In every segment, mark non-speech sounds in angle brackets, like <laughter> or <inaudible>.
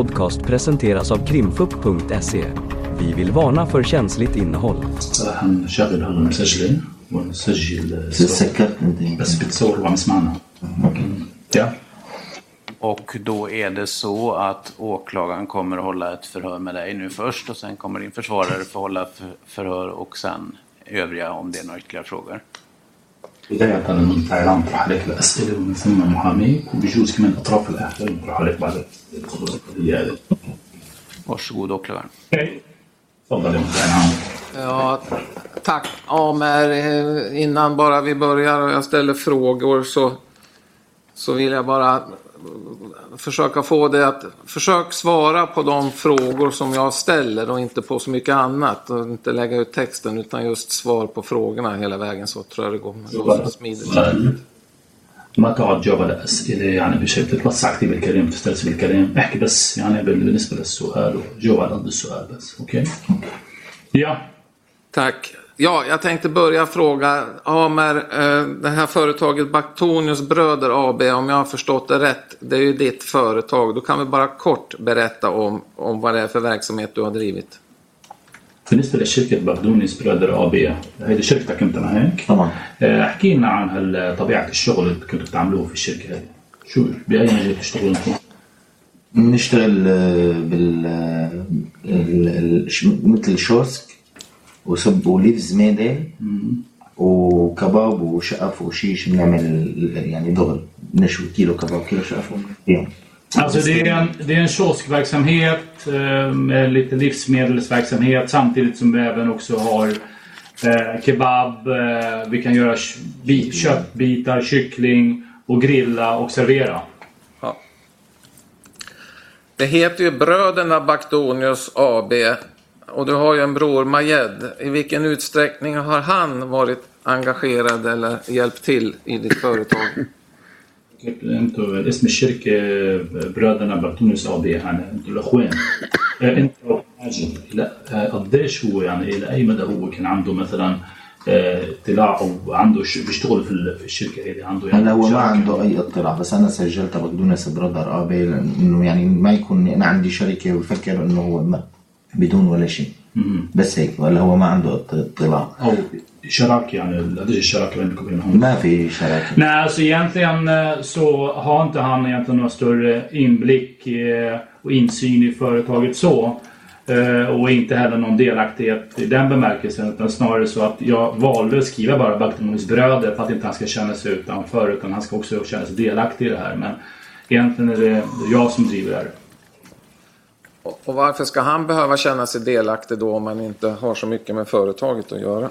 podcast presenteras av krimfupp.se. Vi vill varna för känsligt innehåll. هنشغل هلا مسجلين ونسجل صوت. سكرت انت بس بتصور وعم يسمعنا Ja. Och då är det så att åklagaren kommer att hålla ett förhör med dig nu först och sen kommer din försvarare få hålla för- förhör och sen övriga om det är några ytterligare frågor. بداية المنطقة العام بطرح عليك الأسئلة ومن ثم محاميك وبيجوز كمان أطراف الآخر بطرح عليك بعد القضية هذه. Varsågod åklagaren. تفضل يا منطقة العام. Ja, tack Amer. Eh, Innan bara vi börjar och jag ställer frågor så, så vill jag bara eh, försöka få dig att försök svara på de frågor som jag ställer och inte på så mycket annat och inte lägga ut texten utan just svar på frågorna hela vägen så tror jag det går, går så smidigt. سؤال ما تقعد تجاوب على أسئلة يعني بشكل تتوسع كثير بالكلام تسترسل بالكلام احكي بس يعني بال- بالنسبة للسؤال وجاوب على قد السؤال بس أوكي؟ Ja. Tack. Ja, jag tänkte börja fråga Amer, eh, det här företaget Baktonius Bröder AB, om jag har förstått det rätt, det är ju ditt företag. Då kan vi bara kort berätta om, om vad det är för verksamhet du har drivit. بالنسبة لشركة بقدونس برادر AB هيدي شركتك أنت ما هيك؟ طبعا آه، احكي لنا عن هال- طبيعة الشغل اللي كنتوا بتعملوه في الشركة هذه شو بأي مجال تشتغلوا أنتم؟ بنشتغل آه، بال آه، ال- ال- ش- مثل شوسك وسب وليفز ميدل وكباب وشقف وشيش بنعمل يعني دغل بنشوي كيلو كباب كيلو شقف يوم Alltså det är en, det är en kioskverksamhet eh, med lite livsmedelsverksamhet samtidigt som vi även också har eh, kebab. Eh, vi kan göra sh- bi- köttbitar, kyckling och grilla och servera. Ja. Det heter ju Bröderna Baktonius AB och du har ju en bror Majed. I vilken utsträckning har han varit engagerad eller hjälpt till i ditt företag? انتوا اسم الشركة برادرنا بطونس اب يعني انتوا الاخوان آه، انت ماجد لا آه، قديش هو يعني الى اي مدى هو كان عنده مثلا آه، اطلاع او عنده ش- بيشتغل في ال- في الشركة هذه عنده يعني هلا هو ما شركة؟ عنده اي اطلاع بس انا سجلتها بقدونس برادر ابي انه يعني ما يكون انا عندي شركه ويفكر انه هو ما بدون ولا شيء مم. بس هيك ولا هو ما عنده اط- اطلاع او شراكة يعني قديش الشراكة بينكم وبينهم؟ ما في شراكه Nej, <laughs> alltså egentligen eh, så har inte han egentligen någon större inblick eh, och insyn i företaget så. Eh, Och inte heller någon delaktighet i den bemärkelsen. Utan snarare så att jag valde att skriva bara Baktemonis bröder för att inte han ska känna sig utanför. Utan han ska också känna sig delaktig i det här. Men egentligen är det jag som driver det här. Och och varför ska han behöva känna sig delaktig då om man inte har så mycket med företaget att göra?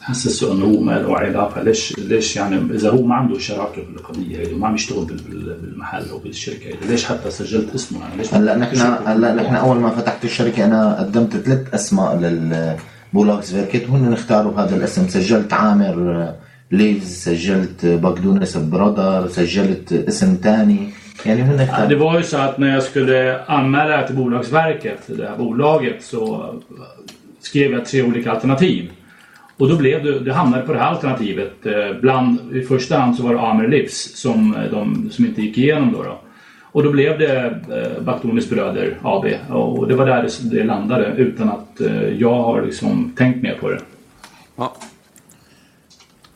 حسسه أنه هو ما له علاقة. ليش ليش يعني إذا هو ما عنده شراكة بالقضية هي وما عم يشتغل بال- بال- بالمحل أو بالشركة هي ليش حتى سجلت اسمه؟ يعني ليش هلا نحن هلا نحن أول ما فتحت الشركة أنا قدمت ثلاث أسماء للبولاكس فيركت وهن اختاروا هذا الاسم. سجلت عامر آه، ليفز سجلت بقدونس برادر سجلت اسم ثاني هن Ja, det var ju så att när jag skulle anmäla till Bolagsverket, det här bolaget, så skrev jag tre olika alternativ. Och då blev det, det hamnade på det här alternativet. Eh, bland, I första hand så var det Amer Lips som, eh, de, som inte gick igenom då. då. Och då blev det eh, Baktonis Bröder AB och det var där det, det landade utan att jag har liksom tänkt mer på det. Ja.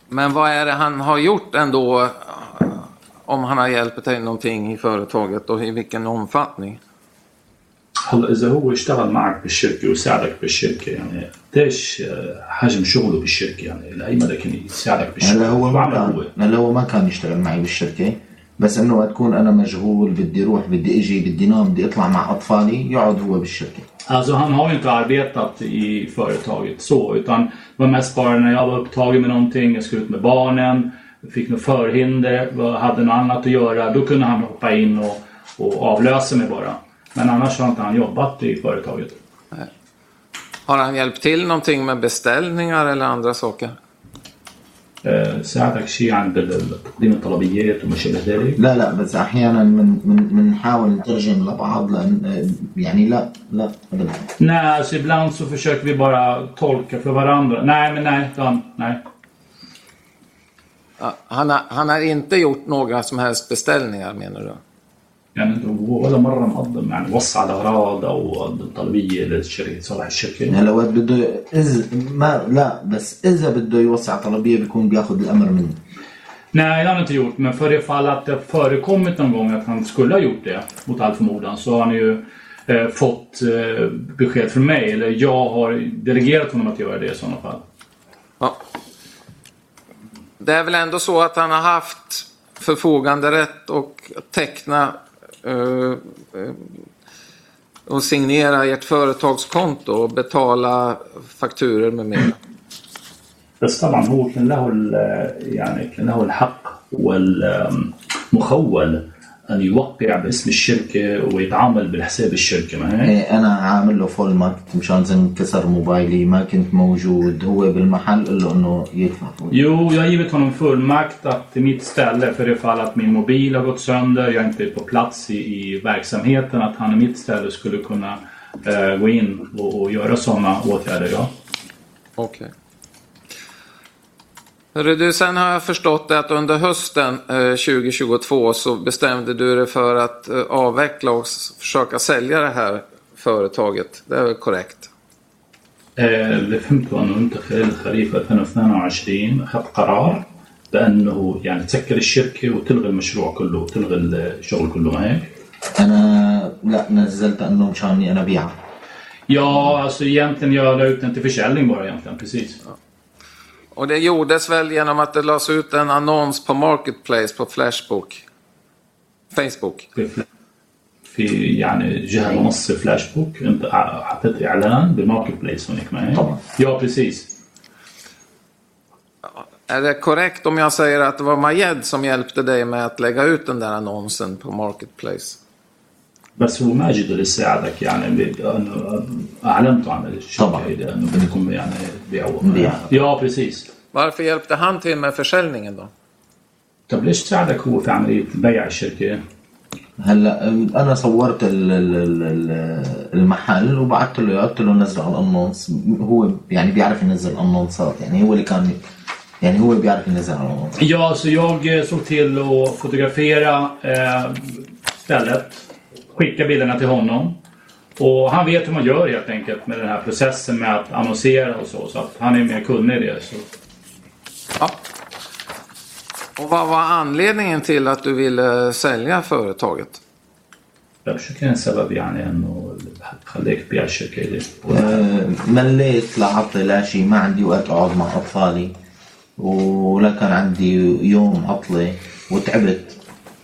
Men vad är det han har gjort ändå? om han har hjälpt dig någonting i företaget och i vilken omfattning? هلا اذا هو اشتغل معك بالشركه وساعدك بالشركه يعني قديش آه، حجم شغله بالشركه يعني لاي مدى كان يساعدك بالشركه هلا هو شو ما عمل كان هلا هو ما كان يشتغل معي بالشركه بس انه وقت اكون انا مشغول بدي اروح بدي اجي بدي نام بدي اطلع مع اطفالي يقعد هو بالشركه Alltså han har ju inte arbetat i företaget så utan det var mest bara när jag var upptagen med någonting, jag skulle ut med barnen, fick något förhinder, var- hade något annat att göra. Då kunde han hoppa in och, och avlösa mig bara. Men annars har inte han jobbat i företaget. Har han hjälpt till någonting med beställningar eller andra saker? آه، ساعدك شيء عن بال- تقديم الطلبيات وما شابه ذلك؟ لا لا بس احيانا من من بنحاول نترجم لبعض لان يعني لا لا ابدا Nej, alltså ibland så försöker vi bara tolka för varandra. Nej, men nej, Dan, nej. Ja, Han har, han har inte gjort några som helst beställningar menar du? يعني ولا مره مقدم يعني وصى على اغراض او قدم طلبيه للشركه صالح الشركه هلا وقت بده إذا ما لا بس اذا بده يوسع طلبيه بيكون بياخذ الامر منه Nej, det har han inte gjort. Men för det fall att det förekommit någon gång att han skulle ha gjort det, mot all förmodan, så har han ju eh, fått eh, besked från mig. Eller jag har delegerat honom att göra det i sådana fall. Ja. Det är väl ändå så att han har haft förfoganderätt och teckna eh, eh, och signera ert företagskonto och betala fakturer med mera. بس طبعا هو كان له ال- يعني كان له الحق والمخول ان يوقع باسم الشركه ويتعامل بالحساب الشركه ما هيك؟ إيه انا عامل له فول ماركت مشان اذا انكسر موبايلي ما كنت موجود هو بالمحل قل له انه يدفع فول Jo, jag har givit honom fullmakt att i mitt ställe, för det fall att min mobil har gått sönder, jag inte är på plats i, i verksamheten, att han i mitt ställe skulle kunna eh, gå in och, och göra sådana åtgärder. Ja. Okej. Hörru du, sen har jag förstått att under hösten eh, 2022 så bestämde du dig för att eh, avveckla och s- försöka sälja det här företaget. Det är väl korrekt? آه، اللي فهمته انه انت خلال خريف 2022 اخذت قرار بانه يعني تسكر الشركه وتلغي المشروع كله وتلغي الشغل كله ما هيك؟ انا لا نزلت انه مشان اني انا بيعها Ja, alltså egentligen jag la ut den till försäljning bara egentligen, precis. Och det gjordes väl genom att det lades ut en annons på Marketplace på Flashbook? Facebook? في في يعني جهه منصه فلاش بوك انت حطيت اعلان بماركت بليس هناك معي طبعا. Ja, precis. Är det korrekt om jag säger att det var Majed som hjälpte dig med att lägga ut den där annonsen på Marketplace? بس هو ماجد اللي ساعدك يعني ب- انه اعلنته عن الشركة طبعا. هيدا أنه بدكم يعني تبيعوا. Ja, precis. Varför hjälpte han till med försäljningen då? طب ليش ساعدك هو في عملية بيع الشركة؟ هلأ أنا صورت ال- ال- ال- ال- المحل وبعثت له قلت له نزله على القناص هو يعني بيعرف ينزل قناصات يعني هو اللي كان يعني هو بيعرف ينزل على القناص Ja, så jag såg till att fotografera eh, stället. Skicka bilderna till honom. Och han vet hur man gör helt enkelt med den här processen med att annonsera och så. Så att han är mer kunnig i det. Så. Ja. Och vad var anledningen till att du ville sälja företaget? طيب شو كان السبب يعني انه اللي خليك تبيع الشركه دي؟ أه، مليت لا عطلة لا شيء ما عندي وقت اقعد مع اطفالي ولا كان عندي يوم عطلة وتعبت فهذا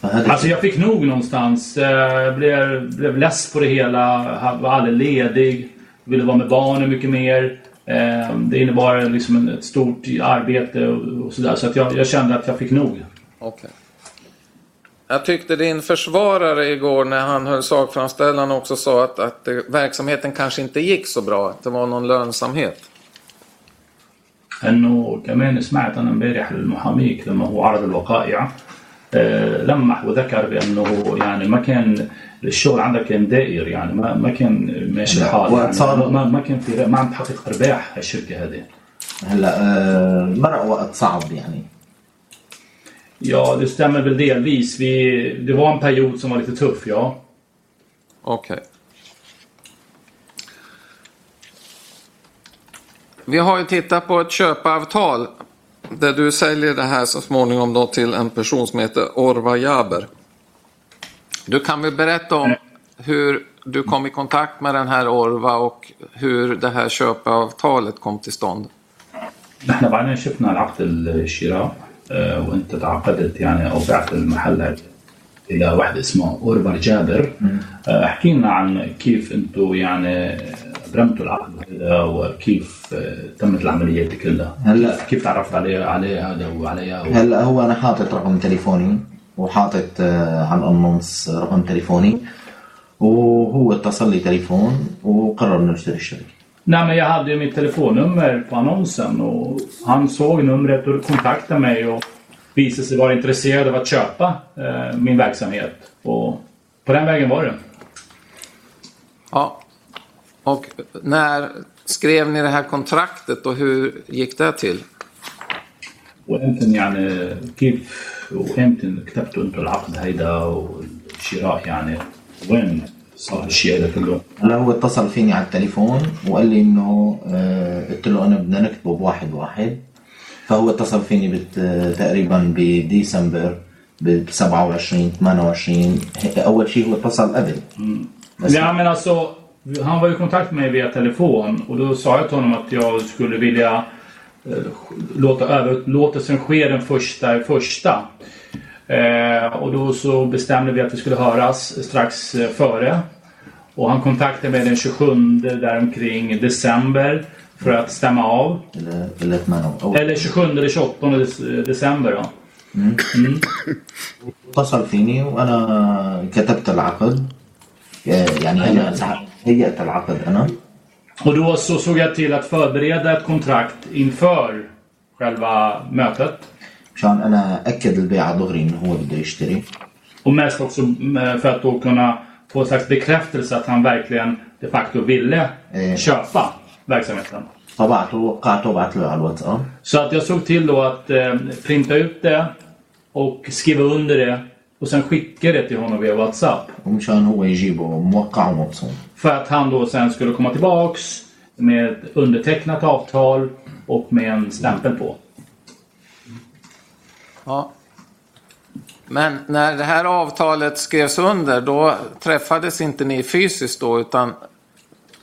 Alltså jag fick nog någonstans. Eh, Jag blev, blev less på det hela. Jag var aldrig ledig. Ville vara med barnen mycket mer. Eh, Det innebar liksom en- ett stort arbete och och sådär. Så att jag, jag kände att jag fick nog. Okej. Jag tyckte din försvarare igår när han höll sakframställan också sa att, att det, verksamheten kanske inte gick så bra. Att det var någon lönsamhet. انه كمان سمعت انا امبارح المحاميك لما هو عرض الوقائع آه، لمح وذكر بانه يعني ما كان الشغل عندك كان دائر يعني ما ما كان ماشي لا، الحال يعني وصار- ما, ما كان في ما عم تحقق ارباح الشركه هذه هلا أه، مرق وقت صعب يعني Ja, det stämmer väl delvis. Vi, det var en period som var lite tuff, ja. Okej. Vi har ju tittat på ett köpavtal där du säljer det här så småningom då till en person som heter Orva Jaber. Du kan väl berätta om hur du kom i kontakt med den här Orva och hur det här köpavtalet kom till stånd. نحن بعدين شفنا العقد الشراء آه، وانت تعاقدت يعني او بعت المحل إلى واحد اسمه أوربر جابر. آه، أحكي لنا عن كيف أنتم يعني أبرمتوا العقد هذا وكيف آه، تمت العملية دي كلها. هلا- كيف تعرفت عليه عليه هذا وعليها؟ و... هلا هو أنا حاطط رقم تليفوني وحاطط آه، على القناص رقم تليفوني وهو اتصل لي تليفون وقرر نشتري الشركة. Nej, jag hade ju mitt telefonnummer på annonsen och han såg numret och kontaktade mig och visade sig vara intresserad av att köpa eh, min verksamhet. Och på den vägen var det. Ja. Och när skrev ni det här kontraktet och hur gick det till? وامتى يعني كيف وامتى كتبتوا انتوا العقد هيدا والشراء الشراء يعني وين صار الشيء هذا كله؟ هلا هو اتصل فيني على التليفون وقال لي انه آه، قلت له انا بدنا نكتبه بواحد واحد فهو اتصل فيني بت تقريبا بديسمبر ب 27 28 هيك اول شيء هو اتصل قبل بس Ja men alltså, han var i kontakt med mig via telefon och då sa jag till honom att jag skulle vilja eh, låta överlåtelsen ske den första i första. Eh, och då så bestämde vi att vi skulle höras strax eh, före. Och han kontaktade mig den 27 däromkring december för att stämma av. eller, eller 8 Eller 27 eller 28 dec- december då. اتصل فيني وانا كتبت العقد آه، يعني انا سع- هيأت العقد انا Och då så såg jag till att förbereda ett kontrakt inför själva mötet. مشان انا اكد البيعه دغري انه هو بده يشتري Och mest också eh, för att då kunna få en slags bekräftelse att han verkligen de facto ville Eh. köpa verksamheten. Så att jag såg till då att eh, printa ut det och skriva under det och sen skicka det till honom via WhatsApp. För att han då sen skulle komma tillbaks med ett undertecknat avtal och med en stämpel på. Ja. Men när det här avtalet skrevs under då träffades inte ni fysiskt då utan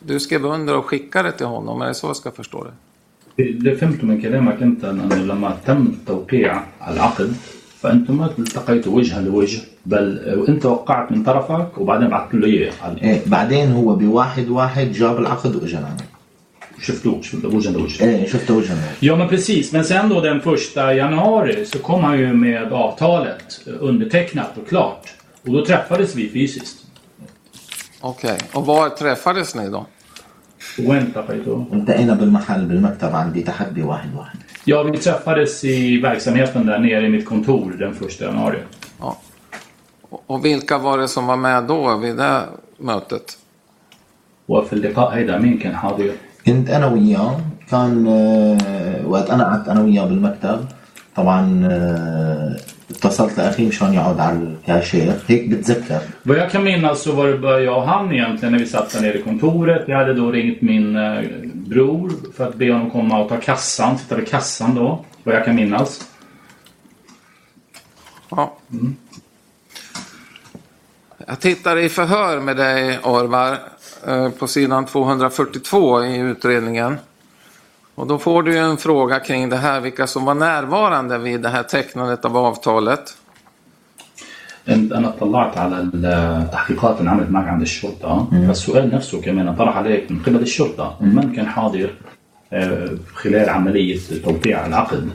du skrev under och skickade till honom. Är det så jag ska förstå det? اللي فهمته من كلامك انت انه لما تم التوقيع على العقد فانتم ما التقيتوا وجها لوجه بل انت وقعت من طرفك وبعدين بعثت له اياه على- ايه بعدين هو بواحد واحد جاب العقد واجا لعنا شفتوه شفتوه وجها لوجه ايه شفته وجها لعنا Ja men precis, men sen då den första januari så kom han ju med avtalet undertecknat och klart. Och då träffades vi fysiskt. Okej, och var träffades ni då? وين التقيتوا؟ التقينا بالمحل بالمكتب عندي تحت بواحد واحد Ja, vi träffades i verksamheten där nere i mitt kontor den första januari. Ja. Och- Och vilka var det som var med då vid det mötet? وفي اللقاء هيدا مين كان حاضر؟ كنت انا وياه كان آه، وقت انا قعدت انا وياه بالمكتب طبعا آه، اتصلت لاخي مشان يقعد على الكاشير هيك بتذكر Vad jag kan minnas så var det bara jag och han egentligen när vi satt där nere i kontoret. Jag hade då ringt min eh, bror för att be honom komma och ta kassan, sitta vid kassan då. Vad jag kan minnas. Ja. Jag tittar i förhör med dig, Orvar, eh, på sidan 242 i utredningen. Och då får du ju en fråga kring det här, vilka som var närvarande vid det här tecknandet av avtalet. انت انا اطلعت على التحقيقات اللي عملت معك عند الشرطه فالسؤال نفسه كمان طرح عليك من قبل الشرطه من كان حاضر آه، خلال عمليه توقيع العقد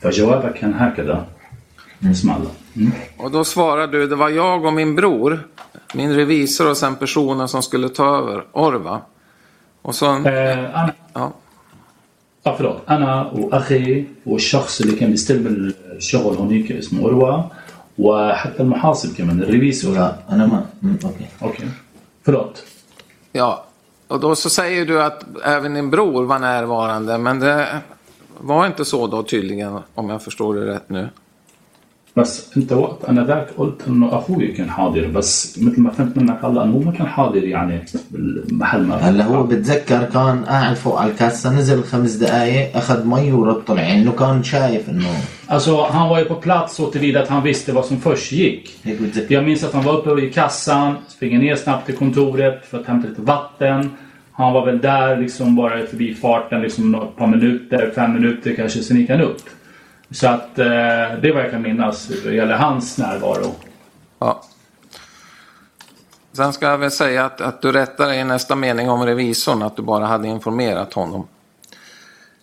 فجوابك كان هكذا اسمع الله مم. Och då svarar du, det var jag och min bror, min revisor och sen personen som skulle ta över, Orva. Och så, آه، انا ja, اه förlåt انا واخي والشخص اللي كان بيستلم الشغل هونيك اسمه اروى وحتى المحاسب كمان الريفيسور لا انا ما مم، اوكي اوكي förlåt ja. Och då så säger du att även din bror var närvarande, men det var inte så då tydligen, om jag förstår det rätt nu. بس انت وقت انا ذاك قلت انه اخوي كان حاضر بس مثل ما فهمت منك هلا انه هو ما كان حاضر يعني بالمحل ما هلا هو بتذكر كان قاعد فوق على الكاسه نزل خمس دقائق اخذ مي ورد طلع يعني انه كان شايف انه Alltså han var ju på plats så tillvida att han visste vad som först gick. هيك بتذكر Jag minns att han var uppe i kassan, springer ner snabbt till kontoret för att hämta lite vatten. Han var väl där liksom bara i förbifarten liksom ett par minuter, fem minuter kanske, sen gick han upp. Så att eh, det är vad jag kan minnas vad gäller hans närvaro. Ja. Sen ska jag väl säga att, att du rättar i nästa mening om revisorn, att du bara hade informerat honom.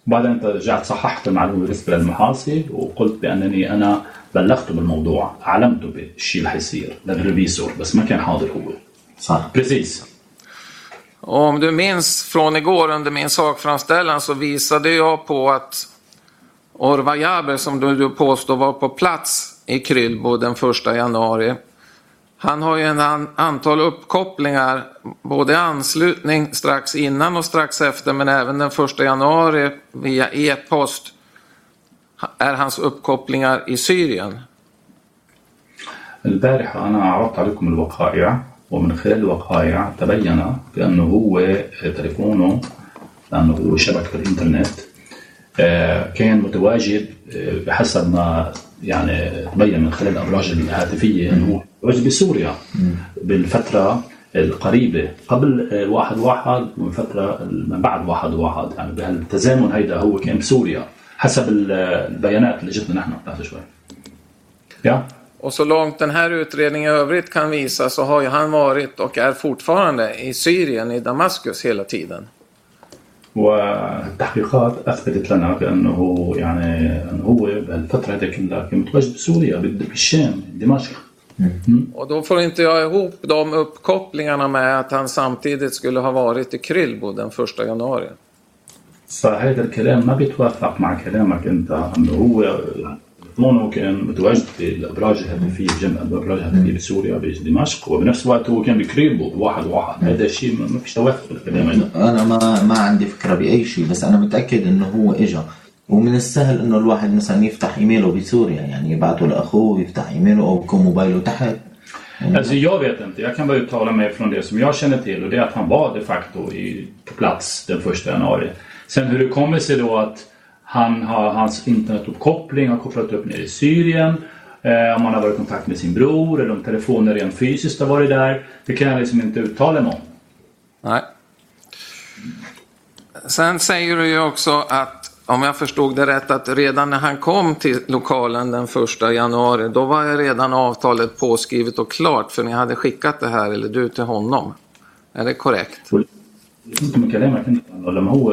بعدين انت رجعت صححت المعلومه بالنسبه للمحاسب وقلت بانني انا بلغته بالموضوع اعلمته بالشيء اللي حيصير للريفيسور بس ما كان حاضر هو صح precis Och om du minns från igår under min sakframställan så visade jag på att Orva Jaber, som du, du påstår var på plats i Krylbo den 1 januari. Han har ju en an, antal uppkopplingar, både i anslutning strax innan och strax efter, men även den 1 januari via e-post är hans uppkopplingar i Syrien. البارحة أنا عرضت عليكم الوقائع ومن خلال الوقائع تبين بأنه هو تليفونه لأنه هو شبكة الإنترنت آه، كان متواجد آه، بحسب ما يعني تبين من خلال الأبراج الهاتفية أنه هو متواجد بسوريا بالفترة القريبة قبل آه، واحد واحد ومن فترة من بعد واحد واحد يعني بهالتزامن هيدا هو كان بسوريا حسب ال- البيانات اللي جتنا نحن لحظة شوي Ja. Och så långt den här utredningen i övrigt kan visa så har ju han varit och är fortfarande i Syrien, i Damaskus hela tiden. والتحقيقات اثبتت لنا بانه يعني انه هو بهالفتره هذه كلها كان متواجد بسوريا بال- بالشام دمشق Och då får inte jag ihop de uppkopplingarna med att han samtidigt skulle ha varit i Krylbo den första januari. فهذا الكلام ما بيتوافق مع كلامك انت انه هو تليفونه كان متواجد في الأبراج الهاتفية جنب الأبراج الهاتفية بسوريا بدمشق وبنفس الوقت هو كان بكريبو بواحد واحد. هذا الشيء ما ما فيش توافق بالكلام هذا أنا ما ما عندي فكرة بأي شيء بس أنا متأكد إنه هو اجى ومن السهل إنه الواحد مثلا يفتح إيميله بسوريا يعني يبعته لأخوه يفتح إيميله أو يكون موبايله تحت. Alltså jag vet inte, jag kan bara uttala mig från det som jag känner till och det är att han var de facto i, på plats den första januari. Sen hur det kommer sig då att han har, hans internetuppkoppling har kopplat upp ner i Syrien, eh, om han har varit i kontakt med sin bror eller om telefonen rent fysiskt har varit där. Det kan jag liksom inte uttala mig om. Nej. Sen säger du ju också att, om jag förstod det rätt, att redan när han kom till lokalen den första januari, då var redan avtalet påskrivet och klart, för ni hade skickat det här, eller du till honom. Är det korrekt? كنت من كلامك أنت إنه لما هو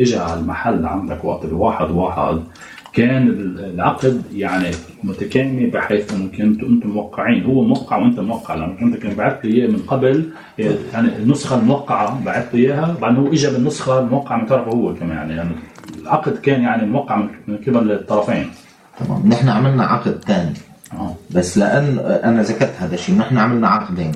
اجى على المحل عندك وقت بواحد واحد كان العقد يعني متكامل بحيث إنه كنتوا أنتم موقعين. هو موقع وأنت موقع لما كنت كان بعت لي إياه من قبل يعني النسخة الموقعة بعت لي إياها بعدين هو اجى بالنسخة الموقعة من طرفه هو كمان يعني, يعني العقد كان يعني موقع من قبل الطرفين. تمام. نحن عملنا عقد ثاني آه. بس لأن أنا ذكرت هذا الشيء نحن عملنا عقدين.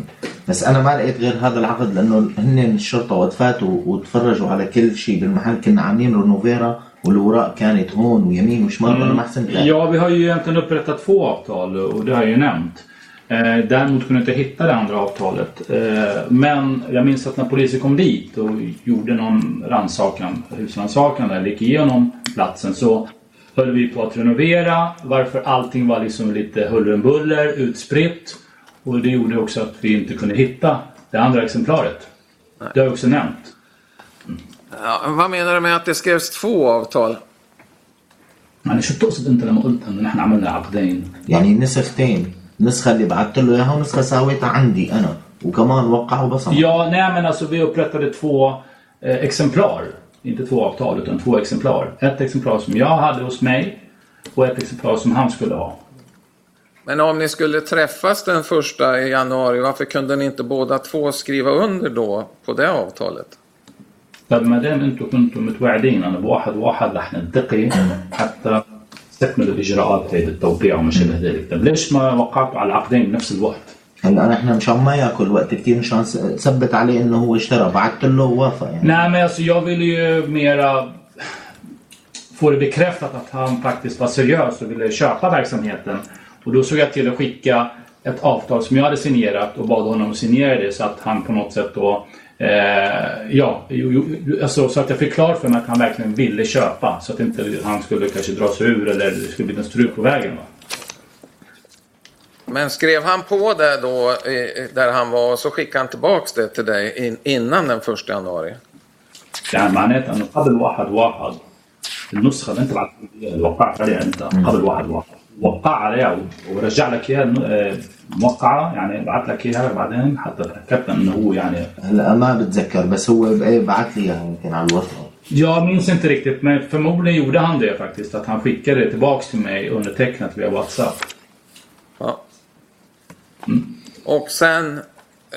بس انا ما لقيت غير هذا العقد لانه هن الشرطه وقت فاتوا وتفرجوا على كل شيء بالمحل كنا عاملين رينوفيرا والاوراق كانت هون ويمين وشمال انا ما حسنت لا. Ja, vi har ju egentligen upprättat två avtal och det har jag ju nämnt. Eh, däremot kunde jag inte hitta det andra avtalet. Eh, men jag minns att när polisen kom dit och gjorde någon rannsakan, husrannsakan eller gick igenom platsen så höll vi på att renovera varför allting var liksom lite huller om buller, utspritt. Och det gjorde också att vi inte kunde hitta det andra exemplaret. Det har jag också nämnt. Ja, vad menar du med att det skrevs två avtal? يعني شو بتقصد انت لما قلت انه نحن عملنا عقدين؟ يعني نسختين نسخه اللي بعثت له اياها ونسخه ساويتها عندي انا وكمان وقع وبصم Ja, nej men alltså vi upprättade två eh, exemplar. Inte två avtal utan två exemplar. Ett exemplar som jag hade hos mig och ett exemplar som han skulle ha. Men om ni skulle träffas den första i januari, varför kunde ni inte båda två skriva under då på det avtalet? فما دام انتم كنتم متوعدين انا بواحد واحد رح نلتقي حتى تستكملوا الاجراءات هي التوقيع وما شابه ذلك، طيب ليش ما وقعتوا على العقدين بنفس الوقت؟ هلا نحن مشان ما ياكل وقت كثير مشان س- ثبت عليه انه هو اشترى بعثت له ووافق يعني Nej men alltså jag ville ju mera få det bekräftat att han faktiskt var seriös och ville köpa verksamheten. Och då såg jag till att skicka ett avtal som jag hade signerat och bad honom signera det så att han på något sätt då Eh, ja, alltså, så att jag fick klart för mig att han verkligen ville köpa så att inte han skulle kanske dra sig ur eller det skulle bli en strul på vägen. Va? Men skrev han på det då där han var och så skickade han tillbaks det till dig innan den första januari? النسخة اللي أنت بعت وقعت عليها أنت قبل واحد واحد وقع عليها ورجع لك إياها آه، موقعة يعني بعت لك إياها بعدين حتى تأكدت إنه هو يعني هلا ما بتذكر بس هو إيه بعث لي إياها يمكن على الواتساب Jag minns inte riktigt men förmodligen gjorde han det faktiskt. Att han skickade det tillbaks till mig undertecknat via WhatsApp. Ja. Och sen...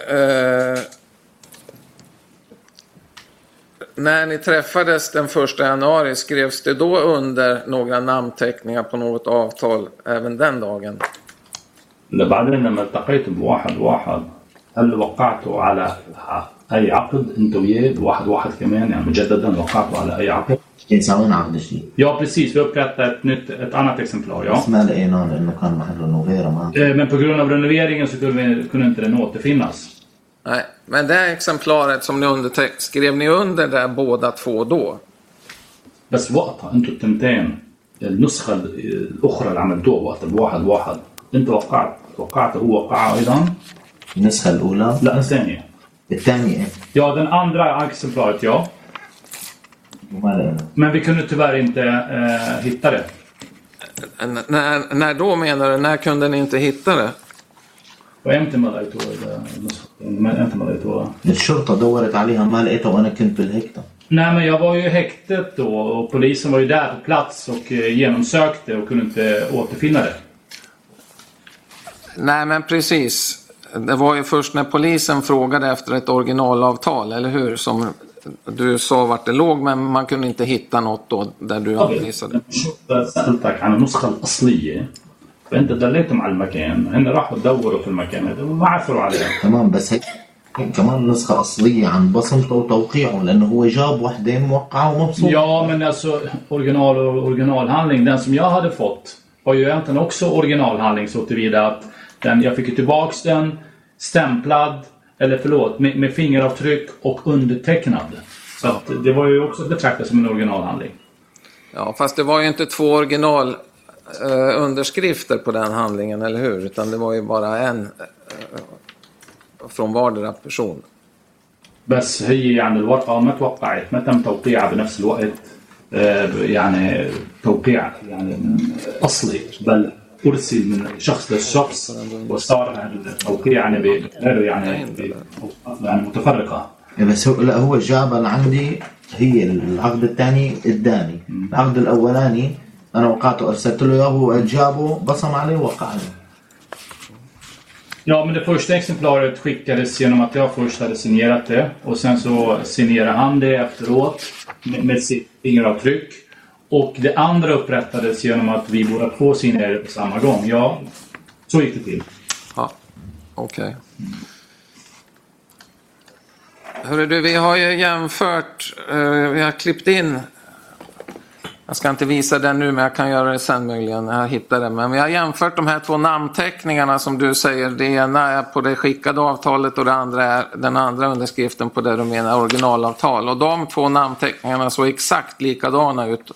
Eh, när ni träffades den första januari, skrevs det då under några namnteckningar på något avtal även den dagen? بعدين لما التقيت بواحد واحد هل وقعتوا على اي عقد انت وياه واحد واحد كمان يعني مجددا وقعتوا على اي عقد يساوون عقد جديد Ja, precis. Vi upprättade ett, nytt, ett annat exemplar. Ja. بس ما لقيناه لانه كان محله نوفيرا ما Eh, Men på grund av renoveringen så kunde, vi, kunde inte den återfinnas. Nej, men det här exemplaret som ni underteck skrev ni under där båda två då? بس وقتها انتوا التنتين النسخة الأخرى اللي عملتوها وقتها بواحد واحد انت وقعت وقعت هو وقعها أيضا؟ النسخة الأولى لا الثانية. الثانية إيه Ja, den andra exemplaret ja. وما لقيناه Men vi kunde tyvärr inte eh, hitta det. N- När, när då menar du? När kunde ni inte hitta det? وامتى ما لقيتوها النسخة؟ ما- امتى ما لقيتوها؟ الشرطة دورت عليها ما لقيتها وأنا كنت بالهيكتة Nej, men jag var ju i häktet då och polisen var ju där på plats och eh, genomsökte och kunde inte återfinna det. Nej, men precis. Det var ju först när polisen frågade efter ett originalavtal, eller hur? Som du sa vart det låg, men man kunde inte hitta något då där du anvisade. الشرطة سألتك عن النسخة الأصلية فأنت دليتهم على المكان هن راحوا دوروا في المكان هذا وما عثروا عليها تمام بس هيك كمان نسخة أصلية عن بصمته وتوقيعه لأنه هو جاب وحدة موقعة ومبسوط Ja, men alltså original och originalhandling, den som jag hade fått var ju egentligen också originalhandling så tillvida att den, jag fick ju tillbaks den stämplad, eller förlåt, med, med fingeravtryck och undertecknad. Så att det var ju också betraktat som en originalhandling. Ja, fast det var ju inte två original eh, underskrifter på den handlingen, eller hur? Utan det var ju bara en eh, från vardera person. بس هي يعني الورقة ما توقعت ما تم توقيعها بنفس الوقت آه، يعني توقيع يعني أصلي بل أرسل من شخص للشخص وصار التوقيع يعني بغير يعني يعني متفرقة بس هو لا هو جابها لعندي هي العقد الثاني قدامي العقد الأولاني أنا وقعته أرسلت له إياه هو جابه بصم عليه ووقع عليه Ja, men det första exemplaret skickades genom att jag först hade signerat det och sen så signerade han det efteråt med, med sitt fingeravtryck. Och det andra upprättades genom att vi båda två signerade på samma gång. Ja, så gick det till. Ja, okej. Hörru du, vi har ju jämfört, eh, vi har klippt in, jag ska inte visa den nu men jag kan göra det sen möjligen när jag hittar den. Men vi har jämfört de här två namnteckningarna som du säger. Det ena är på det skickade avtalet och det andra är den andra underskriften på det du menar originalavtal. Och de två namnteckningarna såg exakt likadana ut.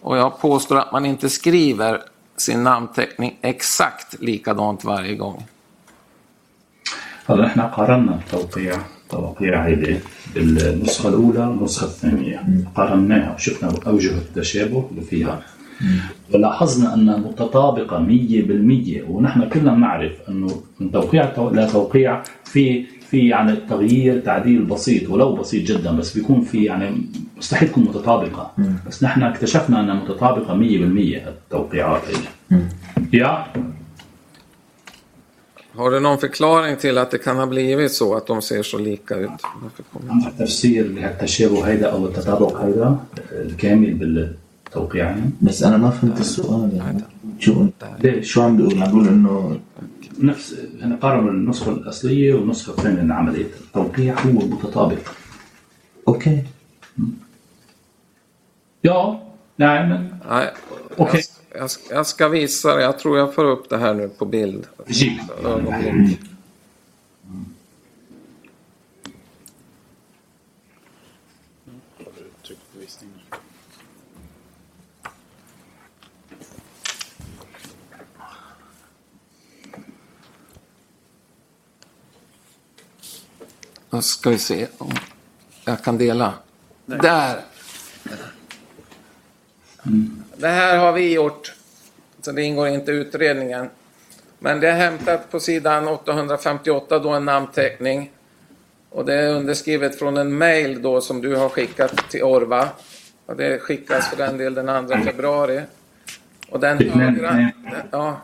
Och jag påstår att man inte skriver sin namnteckning exakt likadant varje gång. هلا احنا قارنا التوقيع توقيع هيدي. بالنسخة الأولى والنسخة الثانية. قارناها وشفنا أوجه التشابه اللي فيها. ولاحظنا أنها متطابقة مية بالمية ونحن كلنا نعرف أنه من توقيع تو- لتوقيع في في يعني تغيير تعديل بسيط ولو بسيط جدا بس بيكون في يعني مستحيل تكون متطابقة. بس نحن اكتشفنا أنها متطابقة مية بالمية التوقيعات هيدي. Ja, Har du någon förklaring till att det kan ha blivit så att de ser så lika ut? Varför kommer- عندك تفسير لهالتشابه هيدا او التطابق هيدا الكامل بالتوقيعين بس أنا ما فهمت السؤال يعني شو ليش؟ شو عم بيقول عم بيقول إنه نفس هنا قارنوا النسخه الاصليه والنسخه الثانيه من عمليه التوقيع هو متطابق أوكي Ja, nej men Nej, okay. jag, jag, jag, ska visa det. Jag tror jag får upp det här nu på bild. Ögonblick. Nu ska vi se om jag kan dela. Nej. Där! Det här har vi gjort. Så det ingår inte i utredningen. Men det är hämtat på sidan 858 då en namnteckning. Och det är underskrivet från en mail då som du har skickat till Orva. Och det skickas för den del den 2 februari. Och den högra... Ja,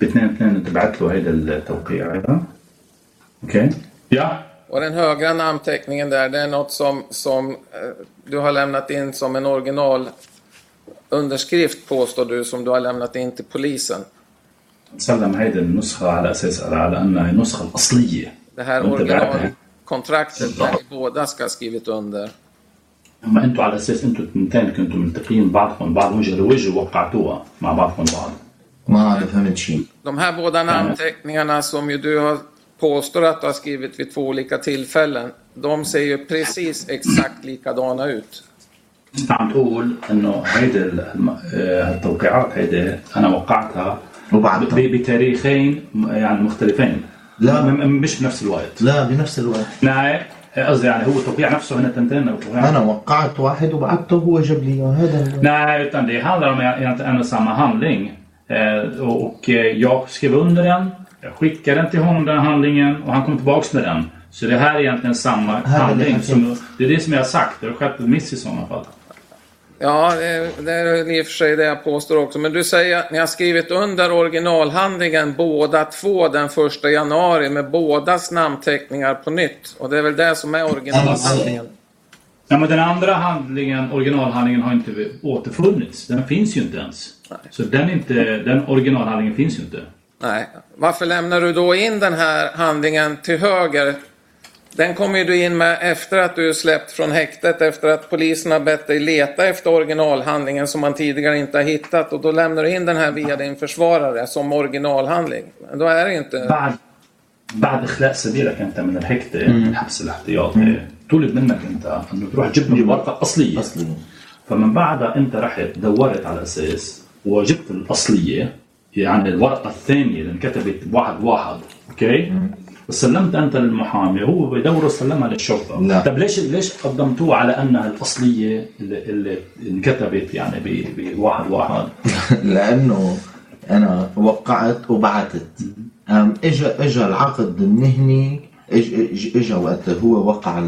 باثنين اثنين انت بعت له هيدا التوقيع هيدا اوكي Ja, och den högra namnteckningen där, det är något som, som eh, du har lämnat in som en original underskrift påstår du, som du har lämnat in till polisen. سلم هيدا النسخة على أساس على أنها النسخة الأصلية det här Inte berätta. originalkontraktet där ni båda ska ha skrivit under. اما انتوا على اساس انتوا الاثنين كنتوا ملتقيين بعضكم بعض وجه لوجه ووقعتوها مع بعضكم بعض ما hade فهمت شيء De här båda namnteckningarna som ju du har påstår att du har skrivit vid två olika tillfällen, de ser ju precis exakt likadana ut. انت عم تقول انه هيدي الم- آه، التوقيعات هيدي انا وقعتها وبعدها. ب- بتاريخين م- يعني مختلفين لا. م- م- مش بنفس الوقت لا بنفس الوقت نعم قصدي يعني هو التوقيع نفسه هن تنتين توقيع انا وقعت واحد وبعته هو جاب لي اياه هذا ال- Nej, utan det handlar om egentligen en och samma handling. Eh, och och eh, jag skrev under den, jag skickade den till honom den handlingen och han kom tillbaks med den. Så det här är egentligen samma det handling. här Som, det är det som jag har sagt, det har skett ett miss i sådana fall. Ja, det, det är i och för sig det jag påstår också. Men du säger att ni har skrivit under originalhandlingen båda två den första januari med bådas namnteckningar på nytt. Och det är väl det som är originalhandlingen. Ja, men den andra handlingen, originalhandlingen har inte återfunnits. Den finns ju inte ens. Så den, inte, den originalhandlingen finns ju inte. Nej. Varför lämnar du då in den här handlingen till höger? Den kommer ju du in med efter att du är släppt från häktet, efter att polisen har bett dig leta efter originalhandlingen som man tidigare inte har hittat. Och då lämnar du in den här via din försvarare som originalhandling. Men då är det inte... بعد بعد اخلاء سبيلك انت من الهيكتة الحبس الاحتياطي طلب منك انت انه تروح تجيب لي الورقه الاصليه اصلي فمن بعدها انت رحت دورت على اساس وجبت الاصليه يعني الورقة الثانية اللي انكتبت واحد واحد أوكي؟ وسلمت أنت للمحامي هو بدوره سلمها للشرطة. لا. طب ليش ليش قدمتوه على أنها الأصلية اللي, اللي انكتبت يعني بواحد واحد <laughs> لأنه أنا وقعت وبعتت. اجى اجى العقد المهني اجى وقت هو وقع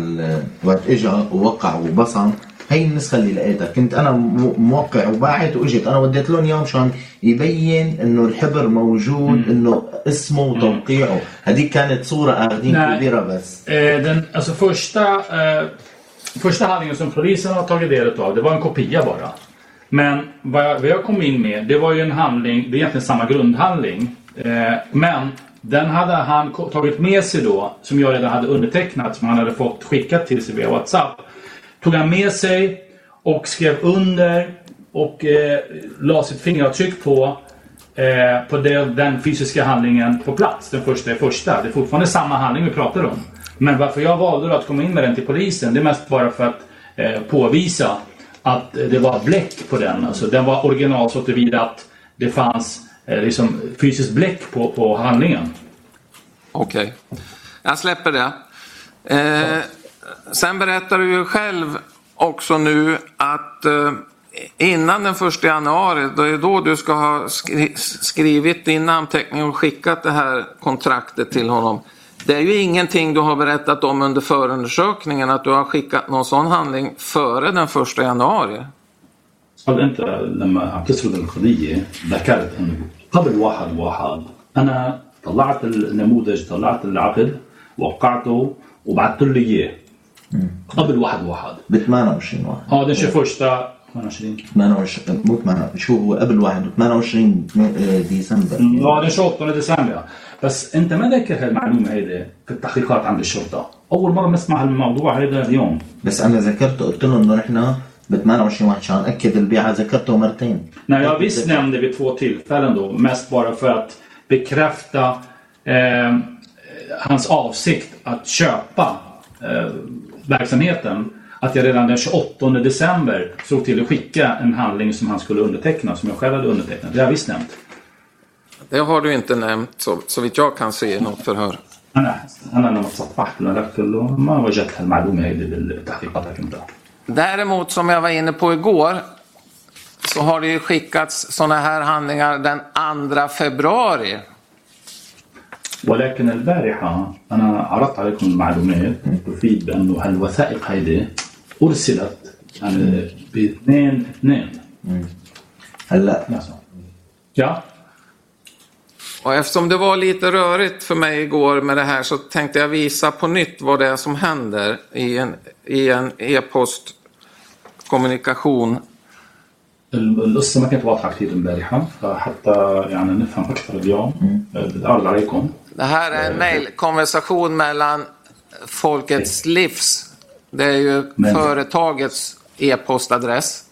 وقت اجى ووقع وبصم. هي النسخه اللي لقيتها كنت انا مو- موقع وباعت واجت انا وديت لهم اياه مشان يبين انه الحبر موجود انه اسمه وتوقيعه هذيك كانت صوره اخذين Nej. كبيره بس Eh, den, alltså första, eh, första handlingen som polisen har tagit del av, det var en kopia bara. Men vad jag, vad jag kom in med, det var ju en handling, det är egentligen samma grundhandling. Eh, men den hade han ko- tagit med sig då, som jag redan hade undertecknat, som han hade fått skickat till sig via WhatsApp. Tog han med sig och skrev under och eh, la sitt fingeravtryck på eh, på det, den fysiska handlingen på plats. Den första är första. Det är fortfarande samma handling vi pratar om. Men varför jag valde att komma in med den till polisen, det är mest bara för att eh, påvisa att det var bläck på den. Alltså den var original så tillvida att det fanns eh, liksom fysiskt bläck på, på handlingen. Okej. Jag släpper det. Eh, sen berättar du ju själv också nu att eh, innan den första januari, det är då du ska ha skri skrivit din namnteckning och skickat det här kontraktet till honom. Det är ju ingenting du har berättat om under förundersökningen att du har skickat någon sån handling före den första januari. قال انت لما عم تسرد القضيه ذكرت انه قبل واحد واحد انا طلعت النموذج طلعت العقد وقعته وبعثت له اياه قبل واحد واحد. ب 28 واحد. آه ده 21 28 28 مو 28 شو هو؟ قبل واحد 28 ديسمبر. آه ده 28 ديسمبر. بس انت ما ذاكر هالمعلومة هيدي في التحقيقات عند الشرطة. أول مرة نسمع الموضوع هذا اليوم. بس أنا ذكرته قلت له إنه نحن ب 28 واحد عشان أكد البيعة ذكرته مرتين. Jag visst nämnde vid två tillfällen då, mest bara för att bekräfta eh, hans avsikt att köpa eh, verksamheten att jag redan den 28 december såg till att skicka en handling som han skulle underteckna, som jag själv hade undertecknat. Det har jag visst nämnt. Det har du inte nämnt så, så vitt jag kan se i något förhör. Däremot som jag var inne på igår så har det ju skickats sådana här handlingar den 2 februari ولكن البارحة أنا عرضت عليكم المعلومات تفيد بأنه هالوثائق هيدي أرسلت يعني باثنين اثنين هلا Ja, Och eftersom det var lite rörigt för mig igår med det här så tänkte jag visa på nytt vad det är som händer i en i en e-postkommunikation. القصة ما كانت واضحة كثير البارحة فحتى يعني نفهم أكثر اليوم بدي أعرض عليكم det här är en mejlkonversation mellan Folkets Livs, det är ju Men. företagets e-postadress.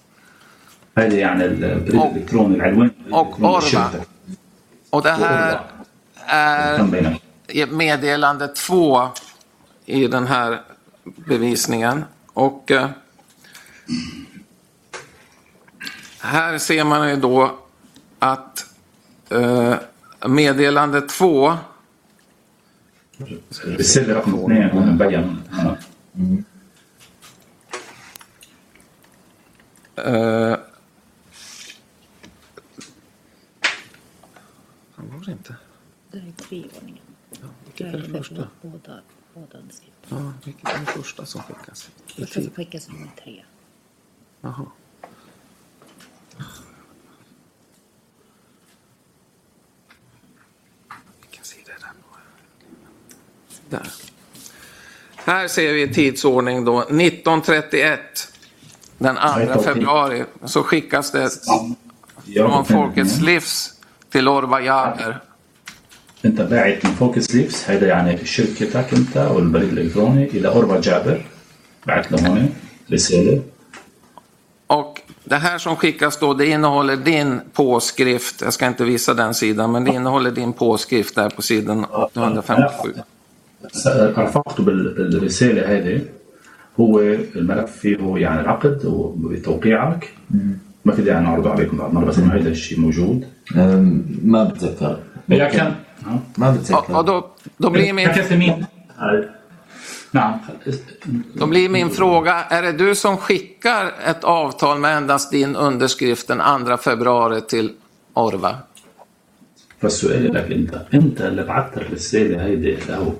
Och, och Orva. Och det här är meddelande två i den här bevisningen. Och eh, här ser man ju då att eh, meddelande två C'est leur contenait un bagarre. Voilà. Mm. Uh. Inte. Det är treordningen. Ja, vilket är den första? Båda, båda Ja, vilket är den första som skickas? Den första skickas nummer tre. Jaha. Där. Här ser vi tidsordning då. 1931 den 2 februari så skickas det från Folkets Livs till Orva Jager. انت باعت من فوكس ليفز هيدا يعني شركتك انت والبريد الالكتروني الى اوربا جابر بعت له هون رساله Och det här som skickas då, det innehåller din påskrift. Jag ska inte visa den sidan, men det innehåller din påskrift där på sidan 857. رفقته بال- بالرساله هذه هو الملف فيه يعني العقد وبتوقيعك ما في داعي نعرضه عليكم بعد مره بس انه هذا الشيء موجود أم، ما بتذكر jag kan ja. ما Och, och بتذكر då, då, blir min, jag kan för min نعم då blir min fråga, är det du som skickar ett avtal med endast din underskrift den 2 februari till Orva? فالسؤال لك انت انت اللي بعثت الرساله هيدي له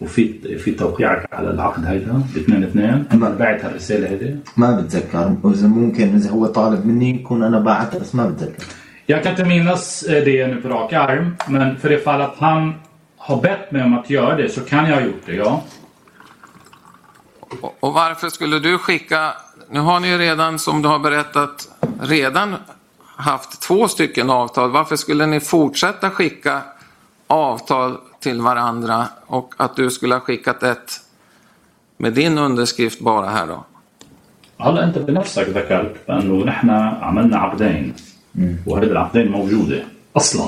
وفي في توقيعك على العقد هيدا ب 2 2 انت اللي بعت هالرساله هيدي ما بتذكر وإذا ممكن إذا هو طالب مني يكون أنا بعت بس ما بتذكر Jag kan inte minnas eh, det nu på rak arm, men för det fall att han har bett mig om att göra det så kan jag ha gjort det, ja. Och, och varför skulle du skicka, nu har ni ju redan som du har berättat redan haft två stycken avtal. Varför skulle ni fortsätta skicka avtal till varandra och att du skulle ha skickat ett med din underskrift bara här då? هلا أنت بنفسك ذكرت بانه نحن عملنا عقدين وهيدي العقدين موجودة أصلا.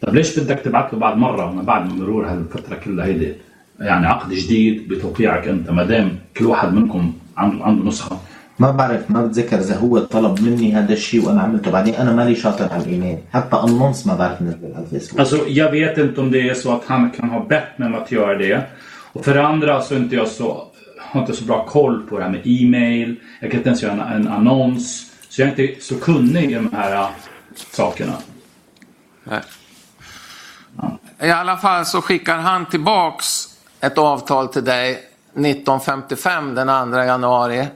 طيب ليش بدك تبعت له بعد مرة من بعد مرور هالفترة كلها هيدي؟ يعني عقد جديد بتوقيعك أنت ما دام كل واحد منكم عنده عنده نسخة. ما بعرف ما بتذكر إذا هو طلب مني هذا الشيء وأنا عملته بعدين أنا مالي شاطر على الإيميل حتى النص ما بعرف نزل على الفيسبوك Alltså, jag vet inte om det är så att han kan ha bett mig om att göra det. Och för det andra så är inte jag så, har inte så bra koll på det här med e-mail. Jag kan inte ens göra en, en annons. Så jag är inte så kunnig i de här äh, sakerna. Nej. I alla fall så skickar han tillbaks ett avtal till dig 1955 den 2 januari.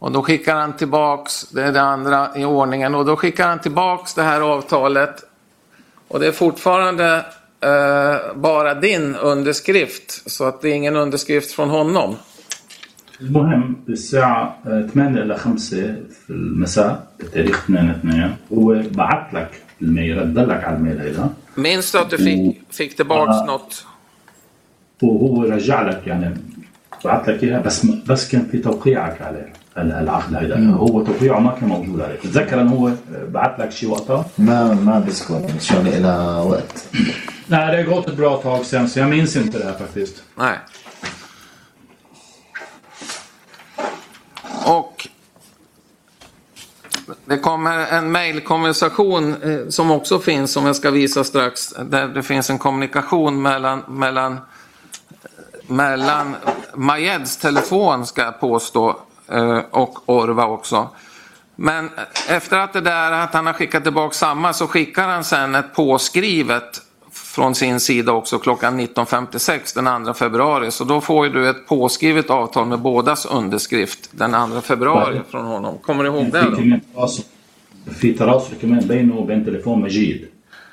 Och då skickar han tillbaks, det är det andra i ordningen, och då skickar han tillbaks det här avtalet. Och det är fortfarande eh, bara din underskrift, så att det är ingen underskrift från honom. المهم الساعة 8 إلى 5 في المساء بتاريخ 2 2 هو بعت لك الميل ردلك على الميل هيدا Minns du att du fick, fick tillbaks något? وهو رجع لك يعني بعت لك اياها بس بس كان في توقيعك عليه هلا العقد هيدا هو توقيعه ما كان موجود عليه بتتذكر انه هو بعت لك شيء وقتها؟ ما ما بذكر شغله إلى وقت <clears throat> Nej, det har gått ett bra tag sen så jag minns inte det här faktiskt. Nej. Och det kommer en mejlkonversation eh, som också finns, som jag ska visa strax, där det finns en kommunikation mellan, mellan, mellan Majeds telefon, ska jag påstå, eh, och Orva också. Men efter att det där att han har skickat tillbaka samma så skickar han sen ett påskrivet från sin sida också klockan 19.56 den 2 februari. Så då får ju du ett påskrivet avtal med bådas underskrift den 2 februari från honom. Kommer du ihåg det في då? كمان تواصل في تواصل كمان بينه وبين تليفون مجيد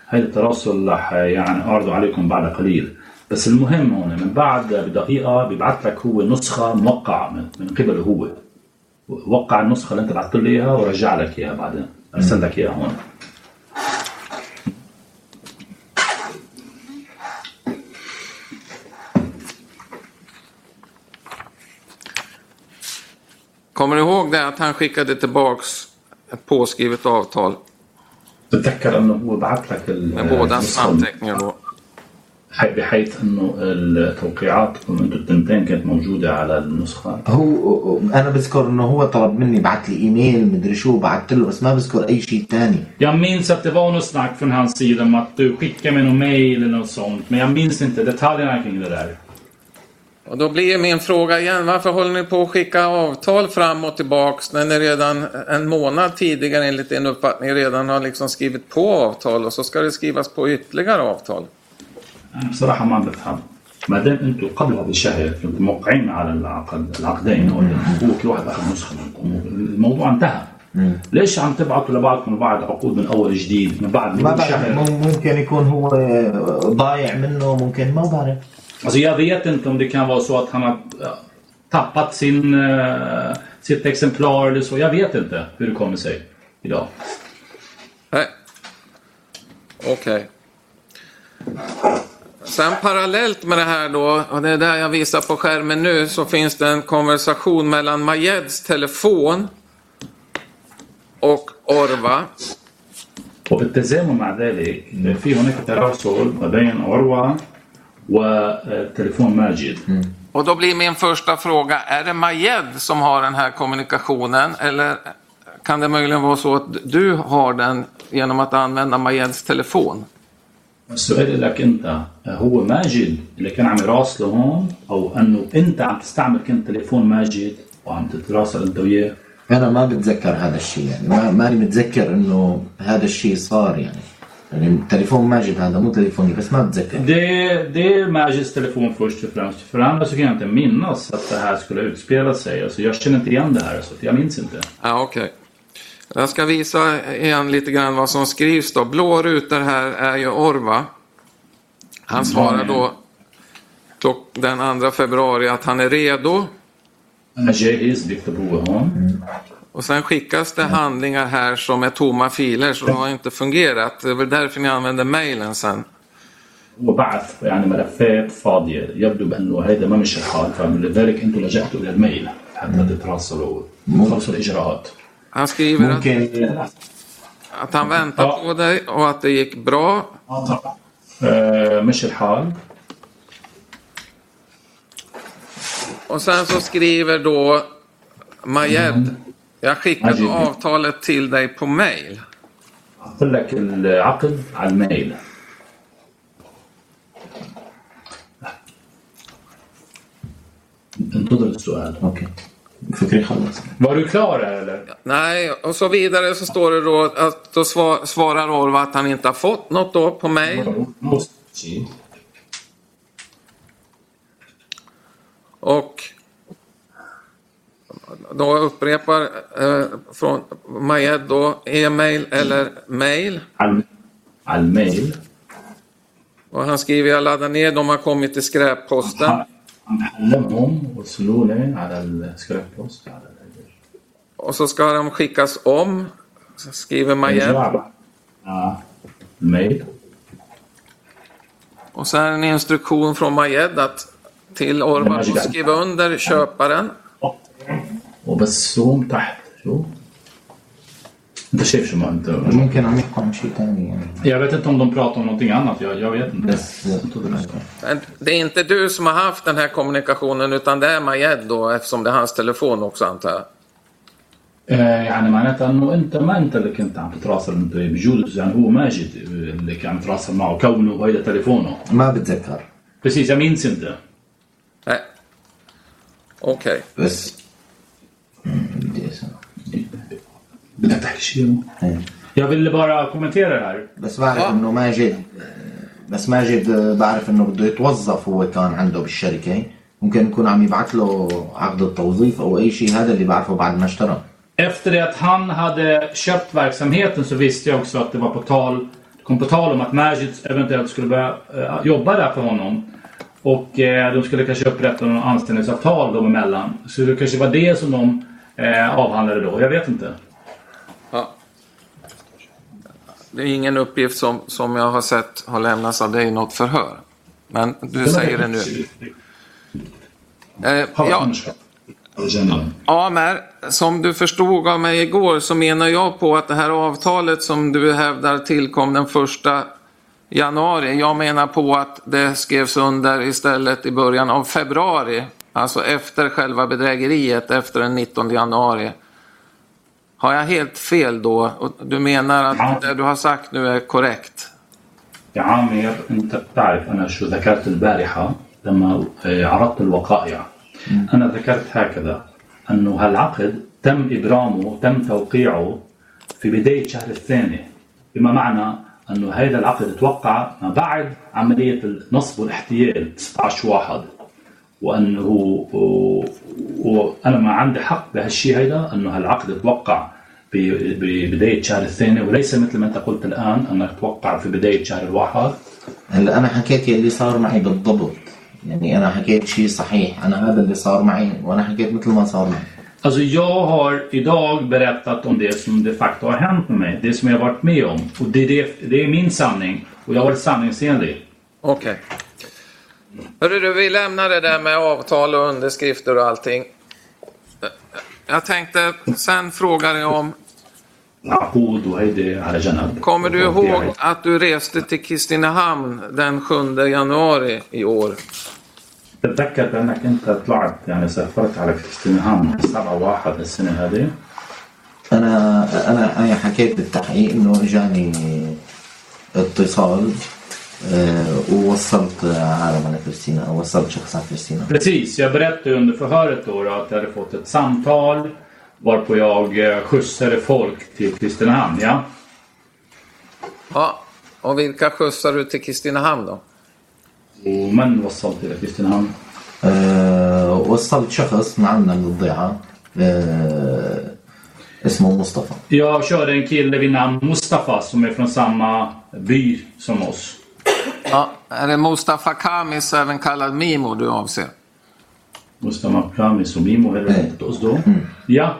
هذا التواصل رح يعني اعرضه عليكم بعد قليل بس المهم هون من بعد بدقيقة بيبعث لك هو نسخة موقعة من, من قبله هو وقع النسخه اللي انت بعثت لي اياها ورجع لك اياها بعدين ارسل لك اياها هون Kommer du ihåg det att han skickade tillbaks ett påskrivet avtal? Jag tänker han بعت لك Med bådas anteckningar då. حي- بحيث انه التوقيعاتكم انتم التنتين كانت موجوده على النسخه هو انا بذكر انه هو طلب مني بعت لي ايميل مدري شو بعت له بس ما بذكر اي شيء ثاني Jag minns att det var något snack från hans sida om att du skickade mig någon mail eller något sånt. Men jag minns inte detaljerna kring det där. Och då blir min fråga igen, varför håller ni på att skicka avtal fram och tillbaks när ni redan en månad tidigare enligt din uppfattning redan har liksom skrivit på avtal och så ska det skrivas på ytterligare avtal? أنا بصراحة ما بفهم. ما دام أنتم قبل هذا الشهر كنتم موقعين على العقد العقدين أو هو كل واحد أخذ نسخة منكم الموضوع انتهى. ليش عم تبعتوا لبعضكم بعض عقود من أول جديد من بعد ما شهر؟ مم- ممكن يكون هو ضايع منه ممكن ما بعرف Alltså jag vet inte om det kan vara så att han har tappat sin, eh, sitt exemplar eller så. Jag vet inte hur det kommer sig idag. Nej. Okej. Sen parallellt med det här då, och det är där jag visar på skärmen nu, så finns det en konversation mellan Majeds telefon och Orva. وبالتزامن مع ذلك في هناك تراسل ما بين عروة وتليفون ماجد Och då blir min första fråga, är det Majed som har den här kommunikationen eller kan det möjligen vara så att du har den genom att använda Majeds telefon? السؤال لك انت هو ماجد اللي كان عم يراسله هون أو انه انت عم تستعمل كنت تليفون ماجد وعم تتراسل انت وياه أنا ما بتذكر هذا الشيء يعني ما ماني متذكر انه هذا الشيء صار يعني يعني تليفون ماجد هذا مو تليفوني بس ما بتذكر det är Majids telefon först och främst. För det andra så kan jag inte minnas att det här skulle utspela sig. Alltså jag känner inte igen det här, så att jag minns inte. Ja, okej. Jag ska visa igen lite grann vad som skrivs då. Blå rutor här är ju Orva. Han svarar då klock, den 2 februari att han är redo. أنا جاهز بيكتب هو هون. Och sen skickas det handlingar här som är tomma filer så de har inte fungerat. Det är väl därför ni använder mejlen sen. هو بعث يعني ملفات فاضية يبدو بأنه هذا ما مش الحال فلذلك أنتم لجأتوا إلى الميل حتى تتواصلوا تخلصوا الإجراءات. Han skriver att, ممكن att han väntar Ja. på dig och att det gick bra. آه مش الحال Och sen så skriver då Majed. Jag skickade Majed. avtalet till dig på mejl. أحط لك العقد على الميل. انتظر السؤال. اوكي var du klar där eller? Nej, och så vidare så står det då att då svarar Orva att han inte har fått något då på mig. Och då upprepar eh, från Majed då e-mail eller mail. All, all mail. Och han skriver jag laddar ner de har kommit i skräpposten. عم حلمهم وصلوا لي على السكراب على Och så ska de skickas om. Så skriver Majed. الجواب. آه. الميل Och sen en instruktion från Majed att till Orva att skriva under köparen. وبس زوم تحت شو انت شايف شو ما انت ممكن عم يحكوا عن شيء ثاني يعني Jag vet inte om de pratar om någonting annat. Jag, jag vet inte. بس Men Det är inte du som har haft den här kommunikationen utan det är Majed då eftersom det är hans telefon också antar jag. آه، يعني معناتها انه انت ما انت اللي كنت عم تتراسل انت بجوز يعني هو ماجد اللي كان عم يتراسل معه كونه وهيدا تليفونه ما بتذكر Precis, jag minns inte. Nej. Okej. بس Jag ville bara kommentera det här. بس بعرف آه. انه ماجد بس ماجد آه، بعرف انه بده يتوظف هو كان عنده بالشركه ممكن يكون عم يبعث له عقد التوظيف او اي شيء هذا اللي بعرفه بعد ما اشترى Efter det att han hade köpt verksamheten så visste jag också att det var på tal, det kom på tal om att Majid eventuellt skulle börja eh, jobba där för honom. Och eh, de skulle kanske upprätta något anställningsavtal dem emellan. Så det kanske var det som de eh, avhandlade då. Jag vet inte. det är ingen uppgift som, som jag har sett har lämnats av dig i något förhör. Men du det säger det nu. Eh, ja. Amer, som du förstod av mig igår så menar jag på att det här avtalet som du hävdar tillkom den första januari. Jag menar på att det skrevs under istället i början av februari. Alltså efter själva bedrägeriet, efter den 19 januari. Har jag helt fel då? Du menar att det du har sagt nu är korrekt? يا عامر انت بتعرف أنا شو ذكرت البارحه لما عرضت الوقائع أنا ذكرت هكذا انه هالعقد تم ابرامه تم توقيعه في بدايه شهر الثاني بما معنى انه هذا العقد توقع ما بعد عمليه النصب والاحتيال 19 واحد وأنه وأنا ما عندي حق بهالشيء هيدا أنه هالعقد توقع ببداية شهر الثاني وليس مثل ما أنت قلت الآن أنك توقع في بداية شهر الواحد هلا أنا حكيت يلي صار معي بالضبط يعني أنا حكيت شيء صحيح أنا هذا اللي صار معي وأنا حكيت مثل ما صار معي Alltså jag har idag berättat om det som de facto har hänt med mig. Det som jag har varit med om. Och det det, det är min sanning. Och jag har varit sanningsenlig. Okej. Hörru du, vi lämnar det där med avtal och underskrifter och allting. Jag tänkte, sen frågar jag om, عقود وهيدي على جنب. kommer du ihåg att du reste till Kristinehamn den 7 januari i år? تتذكر بانك انت طلعت يعني سافرت على كريستينهام 7 واحد السنه هذه انا انا انا حكيت بالتحقيق انه اجاني اتصال آه، ووصلت عالم على فلسطين او وصلت شخص على فلسطين Precis, jag berättade under förhöret då att jag hade fått ett samtal varpå jag eh, skjutsade folk till Kristinehamn. Ja? Ja, och vilka skjutsar du till Kristinehamn då? ومن وصلت الى كريستينهام؟ آه، وصلت شخص معنا من الضيعة آه، اسمه مصطفى Jag körde en kille vid namn Mustafa som är från samma by som oss. Ja, är det Mustafa Kamis, även kallad Mimo, du avser? Mustafa Kamis och Mimo är Nej. det oss då? Ja.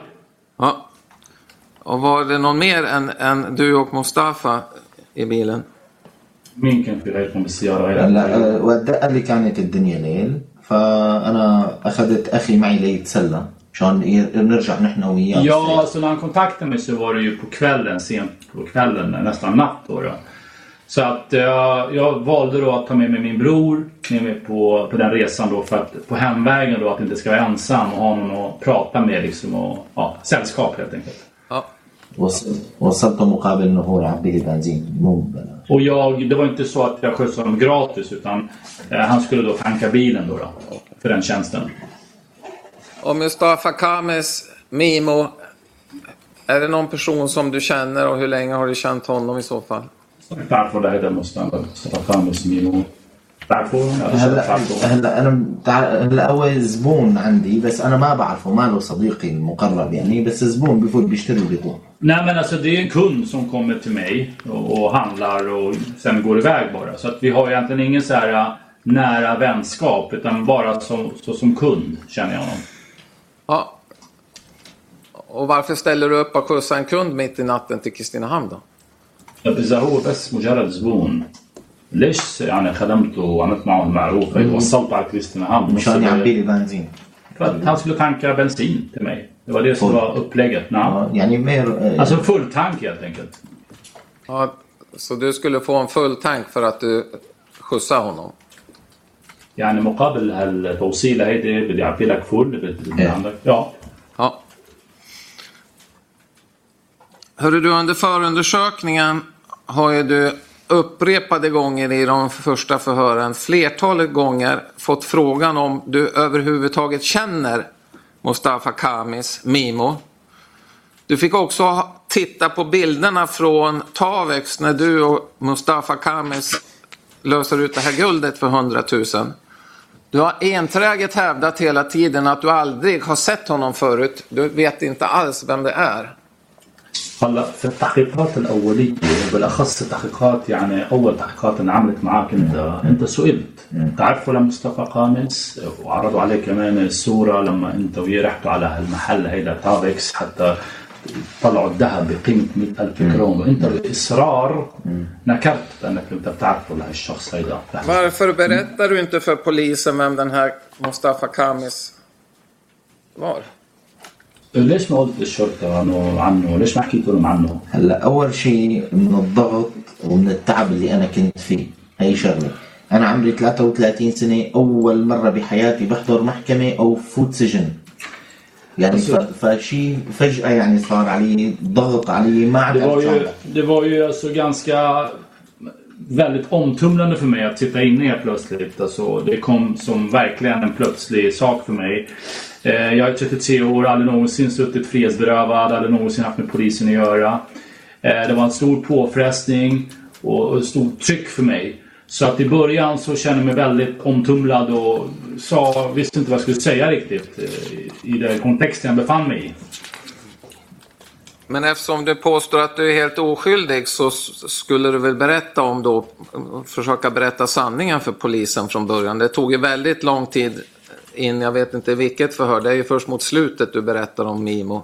Ja. Och var det någon mer än, än du och Mustafa i bilen? مين كان في غيركم بالسيارة هلا غير آه، والدقة اللي كانت الدنيا ليل فأنا أخذت أخي معي ليتسلى مشان ي- نرجع نحن وياه Ja, så när han kontaktade mig så var det ju på kvällen, sent på kvällen, nästan natt då. då. så att jag, jag valde då att ta med mig min bror med mig på, på den resan då för att på hemvägen då att inte ska vara ensam och ha någon att prata med liksom och ja, sällskap helt enkelt. Och jag, det var inte så att jag skjutsade honom gratis utan eh, han skulle då tanka bilen då, då för den tjänsten. Och Mustafa Kames Mimo, är det någon person som du känner och hur länge har du känt honom i så fall? تعرفوا ده ده مستقبل مصطفى خامس ميمو تعرفوا هلا تعرفوا هلا انا بتع- هلا هو زبون عندي بس انا ما بعرفه ما له صديقي المقرب يعني بس زبون بفوت بيشتري وبيطلع Nej men alltså det är en kund som kommer till mig och, och handlar och sen går iväg bara. Så att vi har egentligen ingen så här äh, nära vänskap utan bara som, så som kund känner jag honom. Ja. Och varför ställer du upp och skjutsar en kund mitt i natten till Kristinehamn då? إذا هو بس مجرد زبون ليش يعني خدمته وعملت معه المعروف هيك وصلته على كريستينهام مشان يعبي لي بنزين För att han skulle tanka bensin till mig. Det var det som var upplägget. آه، يعني مير آه، Alltså full tank helt enkelt. Ja, så du skulle få en full tank för att du skjutsar honom? يعني مقابل هالتوصيله هيدي بدي اعطي لك فول بدي إيه. عندك ja Ja. Hörru du, under förundersökningen har ju du upprepade gånger i de första förhören, flertalet gånger, fått frågan om du överhuvudtaget känner Mustafa Kamis, Mimo. Du fick också titta på bilderna från Tavex när du och Mustafa Kamis löser ut det här guldet för 100 000. Du har enträget hävdat hela tiden att du aldrig har sett honom förut. Du vet inte alls vem det är. هلا في التحقيقات الأولية بالأخص التحقيقات يعني أول تحقيقات انعملت معك أنت أنت سئلت. تعرفوا لمصطفى قامس وعرضوا عليه كمان الصورة لما أنت وياه رحتوا على هالمحل هيدا تابكس حتى طلعوا الذهب بقيمة 100000 كرون وانت باصرار نكرت بانك أنت بتعرفه لهالشخص هيدا. Varför berättar du inte för polisen vem den här Mustafa Kamis Var? ليش ما قلت للشرطة انه عنه؟ ليش ما حكيت لهم عنه؟ هلا أول شيء من الضغط ومن التعب اللي أنا كنت فيه هي شغلة أنا عمري 33 سنة أول مرة بحياتي بحضر محكمة أو فوت سجن يعني ف... فشي فجأة يعني صار علي ضغط علي ما Det var, عرفت ju, det var ju alltså ganska väldigt omtumlande för mig att sitta inne helt plötsligt. Alltså, det kom som verkligen en plötslig sak för mig. Eh, jag är 33 år, aldrig någonsin suttit frihetsberövad, aldrig någonsin haft med polisen att göra. Eh, det var en stor påfrestning och, ett stort tryck för mig. Så att i början så kände jag mig väldigt omtumlad och sa, visste inte vad jag skulle säga riktigt eh, i den kontexten jag befann mig i. Men eftersom du påstår att du är helt oskyldig så skulle du väl berätta om då, försöka berätta sanningen för polisen från början. Det tog ju väldigt lång tid in, jag vet inte vilket förhör, det är ju först mot slutet du berättar om Mimo.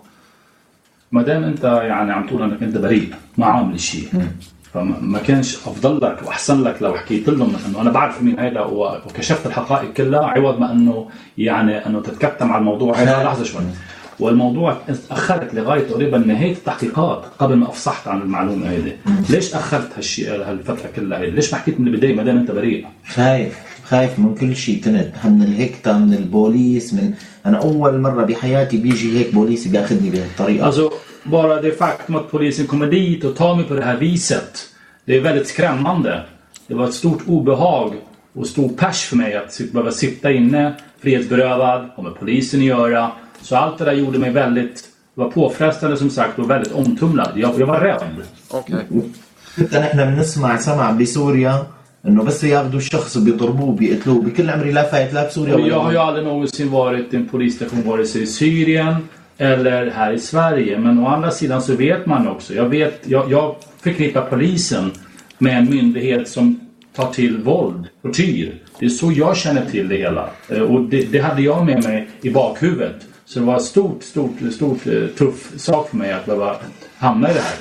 ما دام أنت يعني عم تقول أنك أنت بريء ما عامل شيء. فما ما كانش أفضل لك وأحسن لك لو حكيت لهم انه أنا بعرف مين هيدا وكشفت الحقائق كلها عوض ما إنه يعني إنه تتكتم على الموضوع. هيدا لحظة شوي. والموضوع أخرت لغاية تقريبا نهاية التحقيقات قبل ما أفصحت عن المعلومة هيدي. ليش أخرت هالشيء هالفترة كلها هيدي؟ ليش ما حكيت من البداية ما دام أنت بريء؟ خايف خايف من كل شيء كنت من الهيكتا من البوليس من انا اول مره بحياتي بيجي هيك بوليس بياخذني بهالطريقه Alltså, bara det faktum att polisen kommer dit och tar mig på det här viset. Det är väldigt skrämmande. Det var ett stort obehag och stor pers för mig att sit- behöva sitta inne, frihetsberövad, ha med polisen att göra. Så allt det där gjorde mig väldigt... Det var påfrestande som sagt och väldigt omtumlad. Jag, jag var rädd. Okej. حتى نحن بنسمع سمع بسوريا انه بس ياخذوا الشخص وبيضربوه بيقتلوه بكل عمري لا فايت لا بسوريا Och jag har ju ولا aldrig någonsin varit i en polisstation vare sig i Syrien eller här i Sverige. Men å andra sidan så vet man också. Jag, vet, jag, jag förknippar polisen med en myndighet som tar till våld, tortyr. Det är så jag känner till det hela. Eh, Och det, det hade jag med mig i bakhuvudet. Så det var en stort, stort, stort eh, tuff sak för mig att behöva hamna i det här.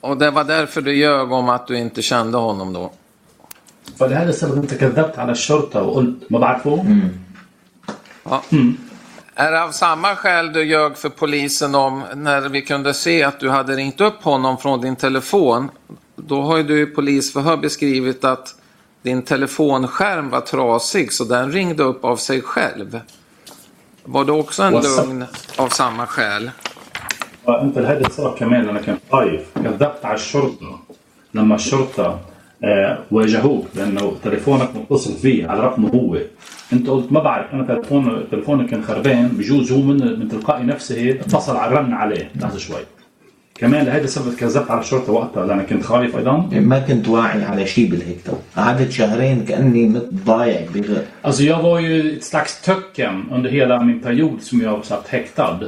Och det var därför du ljög om att du inte kände honom då? فلهذا السبب انت كذبت على الشرطه وقلت ما بعرفه Ja. Är det av samma skäl du ljög för polisen om när vi kunde se att du hade ringt upp honom från din telefon? Då har ju du i polisförhör beskrivit att din telefonskärm var trasig så den ringde upp av sig själv. Var det också en What's up? lugn av samma skäl? فانت لهذا السبب كمان انا كنت خايف كذبت على الشرطه لما الشرطه آه واجهوك لأنه تليفونك متصل فيه على رقمه هو. أنت قلت ما بعرف أنا تليفون تليفوني كان خربان بجوز هو من من تلقائي نفسه اتصل على رن عليه. لحظة شوي. كمان لهذا السبب كذبت على الشرطه وقتها لأن كنت خايف أيضا. ما كنت واعي على شيء بالهيكتا قعدت شهرين كأني مت ضايع بغ... Alltså jag var ju ett slags töcken under hela min period som jag satt häktad.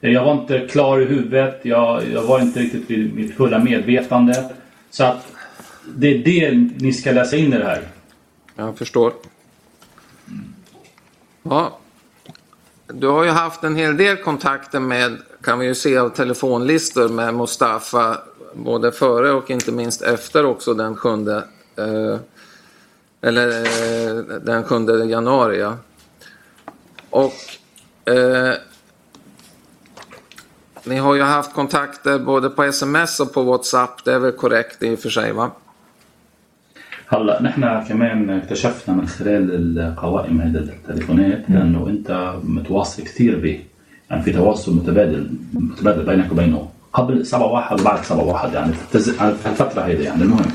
Jag var inte klar i huvudet, jag, jag var inte riktigt vid mitt fulla medvetande. Så att det är det ni ska läsa in i det här. Jag förstår. Ja. Du har ju haft en hel del kontakter med, kan vi ju se av telefonlistor, med Mustafa både före och inte minst efter också den 7, eh, eller eh, den 7 januari. Ja. Och eh, ni har ju haft kontakter både på sms och på WhatsApp, det är väl korrekt i och för sig va? هلا نحن كمان اكتشفنا من خلال القوائم هذه التليفونات إنه أنت متواصل كثير به يعني في تواصل متبادل متبادل بينك وبينه قبل 7 واحد وبعد 7 واحد يعني في الفترة هذه يعني المهم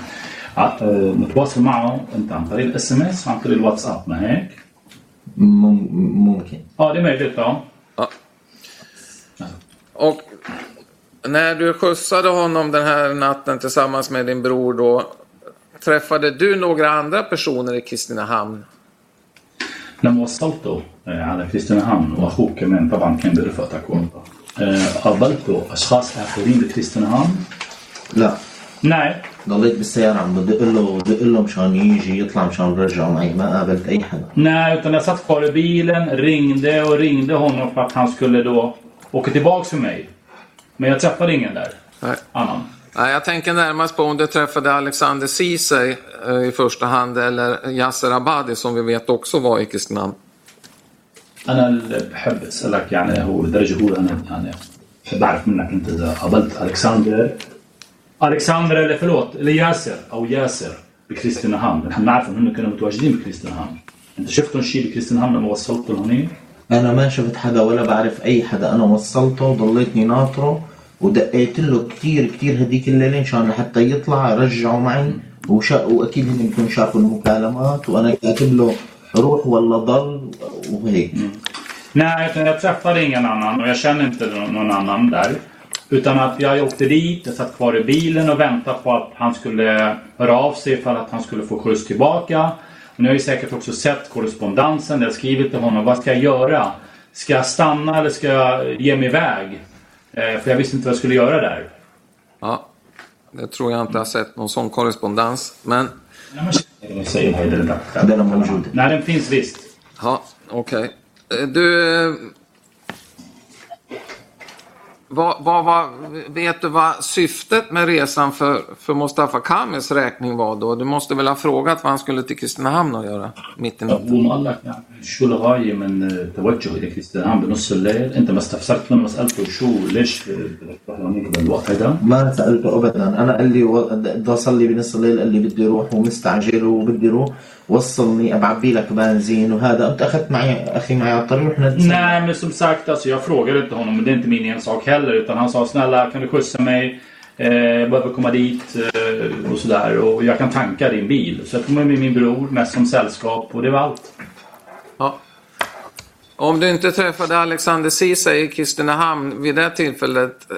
آه، متواصل معه أنت عن طريق الإس إم إس وعن طريق الواتساب ما هيك؟ مم... ممكن Ja, det är möjligt. Ja. Och när du skjutsade honom den här natten tillsammans med din bror då, träffade du några andra personer i Kristinehamn? لما وصلته آه، على كريستينهام واخوك كمان طبعا كان برفقتك وقتها آه، قابلته اشخاص اخرين بكريستينهام؟ لا Nej, ضليت بالسيارة عم بدق له بدق له مشان يجي يطلع مشان نرجعه معي ما قابلت أي حدا nej, utan jag satt kvar i bilen, ringde och ringde honom för att han skulle då åka tillbaks för mig. Men jag träffade ingen där. Nej. Annan. Nej, jag tänker närmast på om du träffade Alexander Ceesay eh, i första hand eller Yasser Abadi som vi vet också var i Kristinehamn. انا اللي بحب اسالك يعني هو بالدرجه الاولى انا يعني بحب اعرف منك انت اذا قابلت الكسندر الكسندر اللي förlåt اللي ياسر او ياسر بكريستينهام نحن نعرف انهم كانوا متواجدين بكريستينهام انت شفتهم شيء بكريستينهام لما وصلتهم هونيك؟ انا ما شفت حدا ولا بعرف اي حدا انا وصلته ضليتني ناطره ودقيت له كثير كثير هذيك الليله مشان لحتى يطلع رجعوا معي وشا... واكيد هن بيكونوا شافوا المكالمات وانا كاتب له روح ولا ضل وهيك Nej, utan jag träffade ingen annan och jag känner inte någon annan där. Utan att jag åkte dit, jag satt kvar i bilen och väntade på att han skulle höra av sig för att han skulle få skjuts tillbaka. Och ni har ju säkert också sett korrespondensen där jag skrivit till honom. Vad ska jag göra? Ska jag stanna eller ska jag ge mig iväg? Eh, för jag visste inte vad jag skulle göra där. Ja, det tror jag inte har sett någon sån korrespondens. Men... Nej, den finns visst. Ja, okej. Okay. Du, eh, eh, Vad, vad, vad, vet du vad syftet med resan för, för Mustafa Kamis räkning var då? Du måste väl ha frågat vad han skulle till Kristinehamn och göra mitt i natten? أبوه قال لك يعني شو الغاية من توجه إلى كريستيان بنص الليل؟ أنت ما استفسرت منه سألته شو ليش بدك تروح لهونيك بالوقت هذا؟ ما سالته ابدا انا قال لي و- بدي اصلي بنص الليل قال لي بدي اروح ومستعجل وبدي اروح وصلني بعبي لك بنزين وهذا قمت اخذت معي اخي معي على الطريق ورحنا Nej, men som sagt, alltså, jag frågade inte honom, men det är inte min ensak heller. Utan han sa snälla kan du skjutsa mig? Eh, jag behöver komma dit eh, och sådär. Och jag kan tanka din bil. Så jag tog med mig min bror, mest som sällskap. Och det var allt. Ja. Om du inte träffade Alexander Ceesay i Kristinehamn vid det tillfället, eh,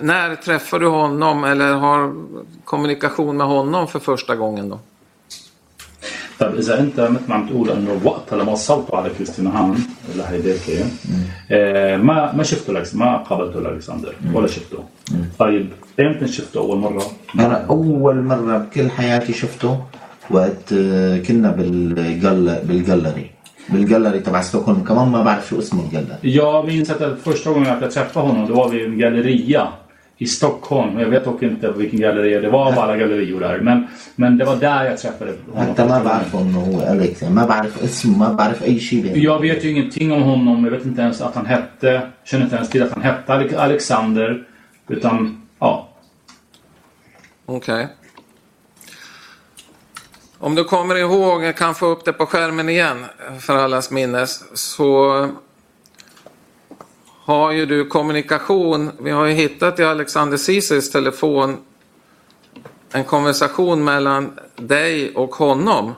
när träffade du honom eller har kommunikation med honom för första gången då? طب إذا أنت مثل ما عم تقول إنه وقتها لما وصلتوا على كريستينهام اللي هيداك آه ما ما شفته لكس ما قابلته لالكسندر ولا شفته طيب إمتى شفته أول مرة؟ أنا أول مرة بكل حياتي شفته وقت آه، كنا بالجل بالجالري بالجالري تبع ستوكهولم. كمان ما بعرف شو اسمه الجالري Jag minns att första gången att jag träffade honom, var en galleria i Stockholm. Jag vet dock inte vilken galleria det var av alla gallerior där. Men, men det var där jag träffade honom. Jag vet ju ingenting om honom. Jag vet inte ens att han hette. Känner inte ens till att han hette Alexander. Utan, ja. Okej. Okay. Om du kommer ihåg, jag kan få upp det på skärmen igen för allas minnes. Så har ju du kommunikation. Vi har ju hittat i Alexander Ceesays telefon en konversation mellan dig och honom.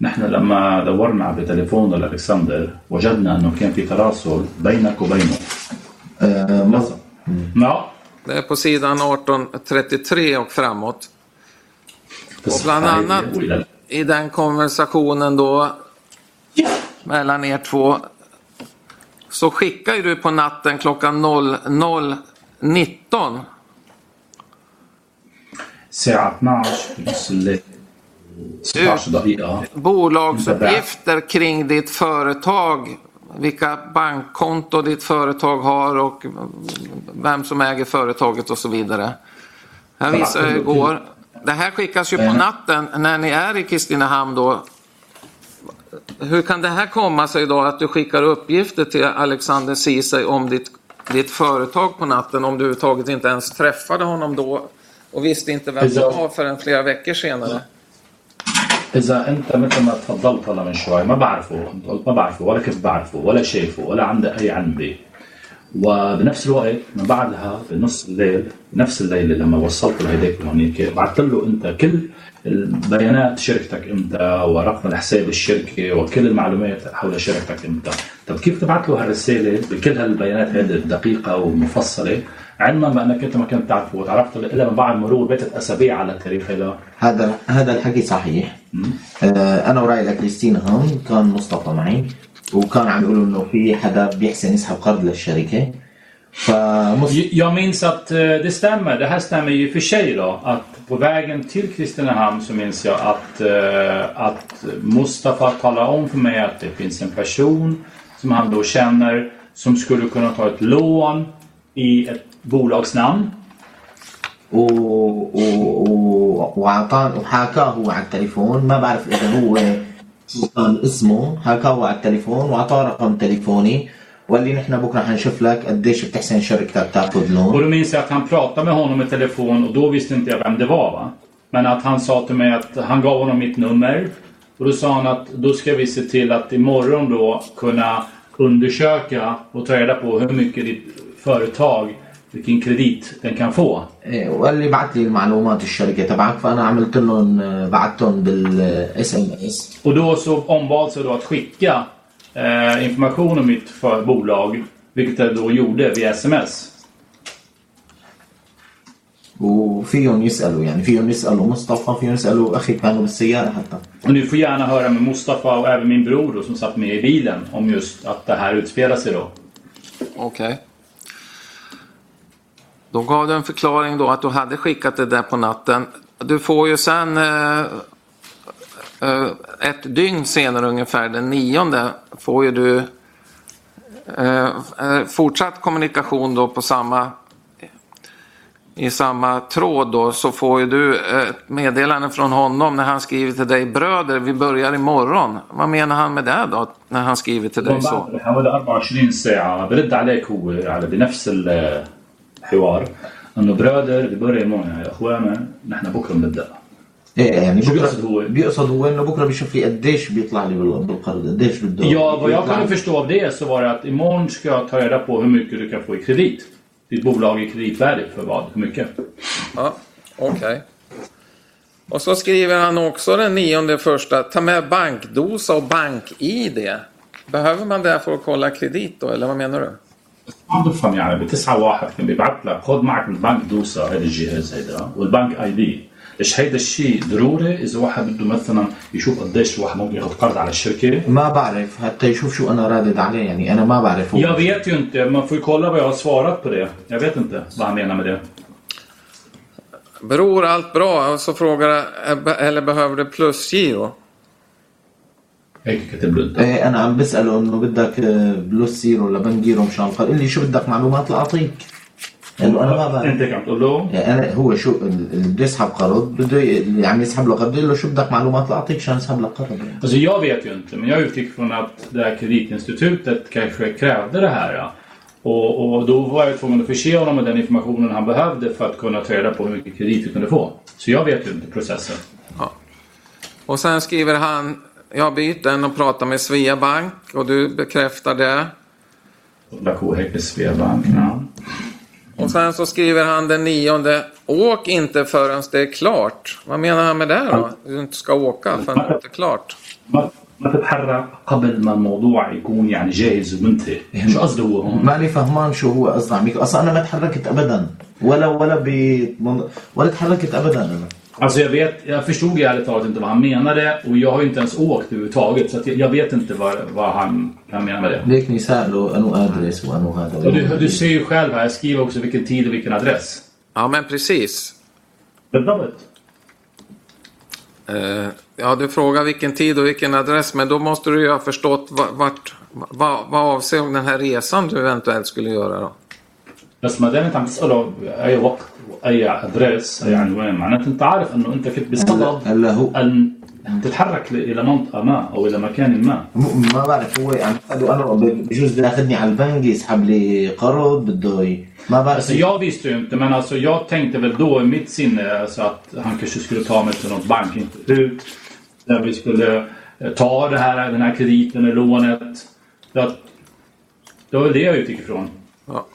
نحن لما دورنا بتليفون الكسندر وجدنا انه كان في تراسل بينك وبينه. آه ما- Ja. Det är på sidan 1833 och framåt. Och bland annat i den konversationen då mellan er två så skickar ju du på natten klockan 00.19 الساعة 12 بنص الليل 16 دقيقة bolagsuppgifter kring ditt företag. Vilka bankkonto ditt företag har och vem som äger företaget och så vidare. Här visar jag igår. Det här skickas ju på natten när ni är i Kristinehamn då. Hur kan det här komma sig då att du skickar uppgifter till Alexander Ceesay om ditt, ditt företag på natten om du överhuvudtaget inte ens träffade honom då och visste inte vem det var förrän flera veckor senare? إذا أنت مثل ما تفضلت هلا من شوي ما بعرفه أنت قلت ما بعرفه ولا كيف بعرفه ولا شايفه ولا عنده أي علم به وبنفس الوقت من بعدها بنص الليل بنفس الليلة لما وصلت لهيداك هونيك بعثت له أنت كل البيانات شركتك أنت ورقم الحساب الشركة وكل المعلومات حول شركتك أنت طب كيف تبعت له هالرسالة بكل هالبيانات هذه الدقيقة ومفصلة؟ علما بأنك أنت ما كنت تعرفه وتعرفت إلا من بعد مرور بيتة أسابيع على التاريخ هذا. هذا هذا الحكي صحيح. آه أنا ورأي لكريستينا هون كان مصطفى معي وكان عم يقولوا إنه في حدا بيحسن يسحب قرض للشركة. فمصطفى Jag minns att eh, det stämmer. Det här stämmer ju för sig då. Att på vägen till Kristinehamn så minns jag att, eh, att Mustafa talade om för mig att det finns en person som han då känner som skulle kunna ta ett lån i ett bolagsnamn. و... و... و... وعطان وحاكاه هو على التليفون ما بعرف اذا هو سلطان اسمه حكاه على التليفون واعطاه رقم تليفوني وقال لي نحن بكره حنشوف لك قديش بتحسن شركتك تاخذ Och لون då minns jag att han pratade med honom i telefon och då visste inte jag vem det var. Va? Men att han sa till mig att han gav honom mitt nummer. Och då sa han att då ska vi se till att imorgon då kunna undersöka och ta reda på hur mycket ditt företag, vilken kredit den kan få. إيه، وقال لي بعت لي المعلومات الشركه تبعك فانا عملت لهم آه، بعتهم بالاس ام اس Och då så ombads jag då att skicka eh, information om mitt för bolag. Vilket jag då gjorde via sms. وفيهم يسالوا يعني فيهم يسالوا مصطفى فيهم يسالوا اخي كانوا بالسياره حتى Och ni får gärna höra med Mustafa och även min bror då, som satt med i bilen om just att det här utspelar sig då. Okej. Då gav du en förklaring då att du hade skickat det där på natten. Du får ju sen eh, eh, ett dygn senare ungefär, den nionde, får ju du eh, eh, fortsatt kommunikation då på samma i samma tråd då så får ju du eh, ett meddelande från honom när han skriver till dig bröder vi börjar imorgon. Vad menar han med det då när han skriver till dig så? حوالي 24 ساعة برد عليك هو على بنفس الحوار انه برادر ببرر امورنا يا اخوانا نحن بكره بنبدا ايه يعني شو بكره بيقصد هو؟ بيقصد هو انه بكره بيشوف لي قديش بيطلع لي بال- بالقرض قديش بده Ja, vad jag يطلع. kunde förstå av det så var det att imorgon ska jag ta reda på hur mycket du kan få i kredit. Ditt bolag är kreditvärdigt för vad? Hur mycket? Ja, okej. Och så skriver han också den nionde första, ta med bankdosa och bank-id. Behöver man det för att kolla kredit då, eller vad menar du? ما بفهم يعني بتسعة واحد كان بيبعت لك خذ معك البنك دوسة هذا الجهاز هيدا والبنك اي دي إيش هيدا الشيء ضروري إذا واحد بده مثلا يشوف قديش واحد ممكن ياخذ قرض على الشركة ما بعرف حتى يشوف شو أنا رادد عليه يعني أنا ما بعرف Jag vet ju inte, man får ju kolla vad jag har svarat på det. Jag vet inte vad han menar med det. Beror allt bra? Och så frågar jag, eller behöver du plusgiro? هيك كاتب له أنت. إيه أنا عم بسأله إنه بدك بلوس زيرو ولا بنجيرو مشان قال لي شو بدك معلومات لأعطيك انت هيك عم تقول له يعني انا هو شو اللي بده يسحب قرض بده ي- اللي عم يسحب له قرض بده يقول له شو بدك معلومات لاعطيك عشان اسحب لك قرض يعني. Alltså jag vet ju inte, men jag utgick från att det här kreditinstitutet kanske krävde det här. Ja. Och, och då var jag tvungen att förse honom med den informationen han behövde för att kunna ta reda på hur mycket kredit vi kunde få. Så jag vet ju inte processen. Ja. Och sen skriver han, jag har bytt den och pratat med Svea Bank och du bekräftar det. Lako Häckes Sveabank. Ja. Och sen så skriver han den nionde, åk inte förrän det är klart. Vad menar han med det då? Du inte ska åka förrän det är klart. ما تتحرك قبل ما الموضوع يكون يعني جاهز ومنتهي. شو قصده هو هون؟ ماني فهمان شو هو قصده عم يك- أصلا أنا ما تحركت ابدا ولا ولا ب ولا تحركت ابدا أنا Alltså jag vet, jag förstod ärligt talat inte vad han menade och jag har ju inte ens åkt överhuvudtaget så att jag, jag vet inte vad, vad han kan mena med det. ليكني ساله انو ادرس وانو هذا Och du, du ser ju själv här, jag skriver också vilken tid och vilken adress. Ja, men precis. بالضبط. Eh, ja, du frågar vilken tid och vilken adress, men då måste du ju ha förstått va- vart, vad, vad avser den här resan du eventuellt skulle göra då? بس ما دام انت عم تساله اي وقت واي ادرس اي عنوان معناته انت عارف انه انت كنت بصدد هلا هو ان تتحرك ل- الى منطقه ما او الى مكان ما. م- ما بعرف هو عم يساله انا بجوز بده ياخذني على البنك يسحب لي قرض بده ي... ما بعرف Alltså jag visste ju inte men alltså jag tänkte väl då i mitt sinne alltså att han kanske skulle ta mig till något bankinstitut. Där vi skulle eh, ta det här, den här krediten eller lånet. Så att, det var väl det jag utgick ifrån. Ja.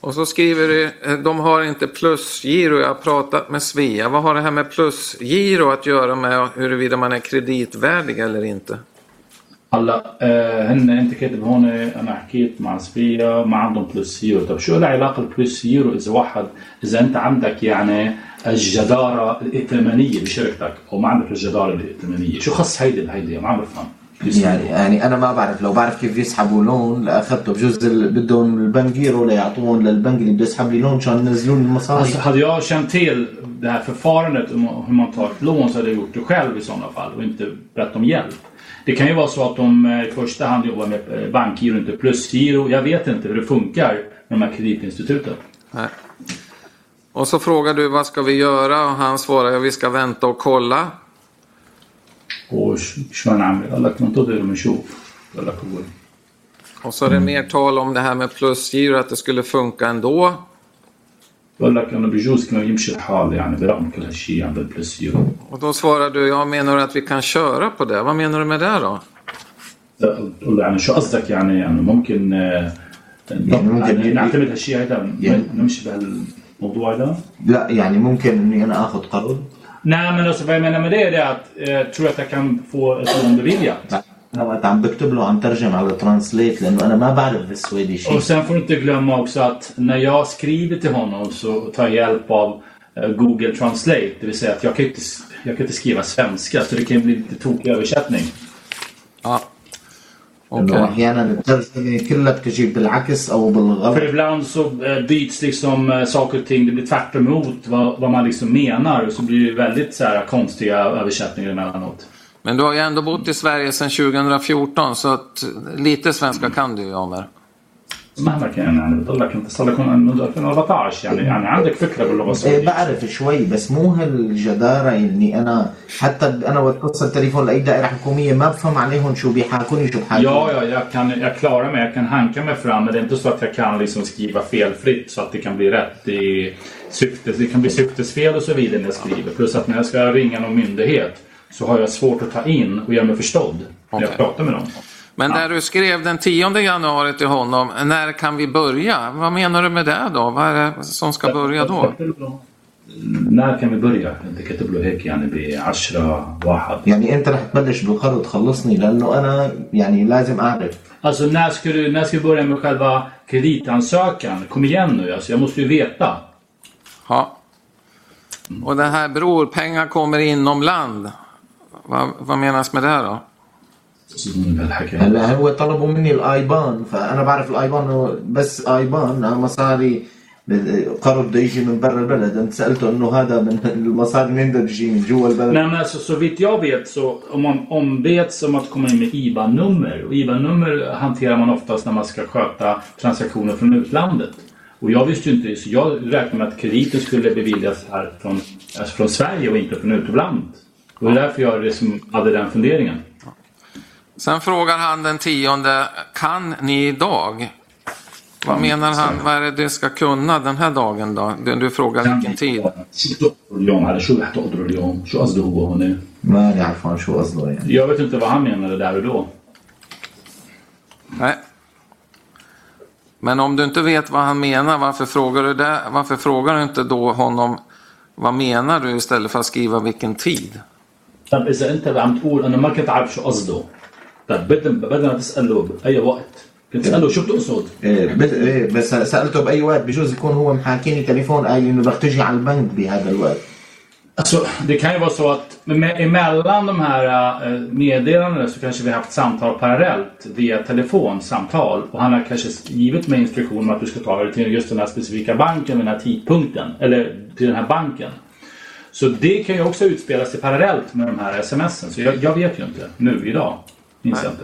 Och så skriver du, eh, de har inte plusgiro, jag har pratat med Svea. Vad har det här med plusgiro att göra med huruvida man är kreditvärdig eller inte? هلا آه، هن انت كاتب هون انا حكيت مع صفية ما عندهم بلس يورو طب شو العلاقه البلس يورو اذا واحد اذا انت عندك يعني الجداره الائتمانيه بشركتك او ما عندك الجداره الائتمانيه شو خص هيدي بهيدي ما عم بفهم يعني يعني انا ما بعرف لو بعرف كيف يسحبوا لون لاخذته بجوز ال- بدهم البنجيرو ليعطوهم للبنك اللي بده يسحب لي لون عشان ينزلوا لي المصاري Alltså, hade jag känt till det här förfarandet om hur man tar ett lån så hade jag gjort det själv i sådana fall och inte bett om hjälp. Det kan ju vara så att de eh, i första hand jobbar med eh, bankgiro, inte plusgiro. Jag vet inte hur det funkar med de här kreditinstituten. Nej. Och så frågar du vad ska vi göra och han svarar ja, vi ska vänta och kolla. وشو نعمل؟ قال لك ننتظر ونشوف قال لك هو Och så är det mer tal om det här med plusgiro, att det skulle funka ändå. بقول لك انه بيجوز كمان يمشي الحال يعني برغم كل هالشيء عند البلس يورو Och då svarar du, ja menar du att vi kan köra på det? Vad menar du med det då? تقول له يعني شو قصدك يعني يعني ممكن آه، يعني ممكن يعني ي- نعتمد هالشيء هذا يعني- نمشي بهالموضوع هذا لا يعني ممكن اني انا اخذ قرض Nej men alltså vad jag menar med det är det att eh, tror att jag kan få ett lån beviljat. انا وقت عم بكتب له عم ترجم على ترانسليت لانه انا ما بعرف بالسويدي شيء Och sen får du inte glömma också att när jag skriver till honom så tar jag hjälp av eh, Google Translate. Det vill säga att jag kan inte, jag kan inte skriva svenska så det kan bli lite tokig översättning. Ja. لانه Okej. احيانا الترجمه كلها بتجي بالعكس او För بالغلط ibland så eh, byts liksom eh, saker och ting. Det blir tvärt emot vad, vad man liksom menar. Och så blir det väldigt så här, konstiga översättningar emellanåt. Men du har ju ändå bott i Sverige sedan 2014 så att lite svenska kan du ju Amer. مهما كان يعني بتقول لك انت صار لك من 2014 يعني يعني عندك فكره باللغه إيه السعوديه. بعرف شوي بس مو هالجدارة اني انا حتى انا بتصل تليفون لاي دائرة حكومية ما بفهم عليهم شو بيحاكوني شو بحاكوني Ja, ja, jag, kan, jag klarar mig. Jag kan hanka mig fram. Men det är inte så att jag kan liksom skriva felfritt så att det kan bli rätt i syftes. Det kan bli syftesfel och så vidare när jag skriver. Plus att när jag ska ringa någon myndighet så har jag svårt att ta in och göra mig förstådd när jag Okej. pratar med dem. Men där du skrev den 10 januari till honom, när kan vi börja? Vad menar du med det då? Vad är det som ska börja då? när kan vi börja؟ انت كاتب له هيك يعني ب 10 واحد يعني انت رح تبلش بالقرض خلصني لانه انا يعني لازم اعرف Alltså när ska, du, när ska vi börja med själva kreditansökan? Kom igen nu, alltså, jag måste ju veta. Ja. Och det här bror, pengar kommer inom land. Vad, vad menas med det då? هلا هو طلبوا مني الايبان فانا بعرف الايبان إنه بس ايبان أنا مصاري قرض بده يجي من برا البلد انت سالته انه هذا من المصاري منين بدها تجي من جوا البلد Nej men alltså så vitt jag vet så om man ombeds om att komma in med IBAN-nummer. Och IBAN-nummer hanterar man oftast när man ska sköta transaktioner från utlandet. Och jag visste ju inte, så jag räknade med att krediten skulle beviljas här från, alltså från Sverige och inte från utlandet. Och det är därför jag liksom hade den funderingen. Sen frågar han den tionde, kan ni idag? Vad menar han, vad är det du ska kunna den här dagen då? Du, du frågar vilken tid. شو بتقدروا اليوم على شو رح تقدروا اليوم؟ شو قصده هو هون؟ ماني عرفان شو قصده يعني Jag vet inte vad han menade där och då. Nej. Men om du inte vet vad han menar, varför frågar du det? Varför frågar du inte då honom, vad menar du istället för att skriva vilken tid? طب اذا انت عم تقول انا ما كنت عارف شو قصده طب بدل بدل ما تساله باي وقت كنت تساله شو بتقصد؟ إيه بس, إيه بس سالته باي وقت بجوز يكون هو محاكيني تليفون قال لي انه بدك تجي على البنك بهذا الوقت Alltså, det kan ju vara så att me- emellan de här eh, meddelandena så kanske vi har haft samtal parallellt via telefonsamtal och han har kanske givit mig instruktion om att du ska ta dig till just den här specifika banken vid den här tidpunkten. Eller till den här banken. Så det kan ju också utspela sig parallellt med de här smsen. Så jag, jag vet ju inte nu idag. Minns jag inte.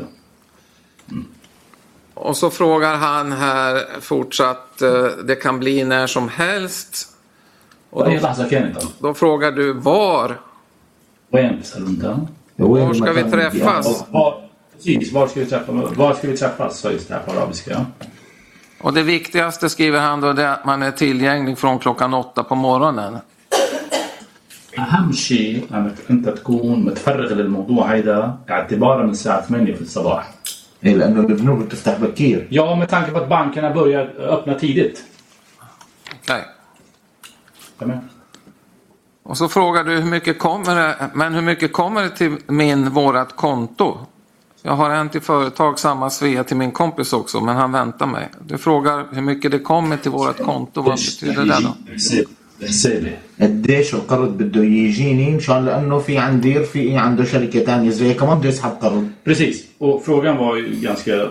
Mm. Och så frågar han här fortsatt, eh, det kan bli när som helst. Och då, då frågar du var? Var ska vi träffas? Precis, var ska vi träffas? Var ska vi träffas? Så just det här på arabiska. Och det viktigaste skriver han då, det är att man är tillgänglig från klockan åtta på morgonen. أهم شيء أنك أنت تكون متفرغ للموضوع هيدا اعتبارا من الساعة 8 في الصباح. إيه لانه البنوك بتفتح بكير Ja, med tanke på att bankerna börjar öppna tidigt. Okej. Stämmer? Och så frågar du hur mycket kommer det, men hur mycket kommer det till min, vårat konto? Jag har en till företag, samma Svea till min kompis också, men han väntar mig. Du frågar hur mycket det kommer till vårat konto, vad betyder det då? حسابي قديش القرض بده يجيني مشان لأنه في عندي رفيقي عنده شركه ثانية زي كمان بده يسحب قرض Precis, och frågan var ju ganska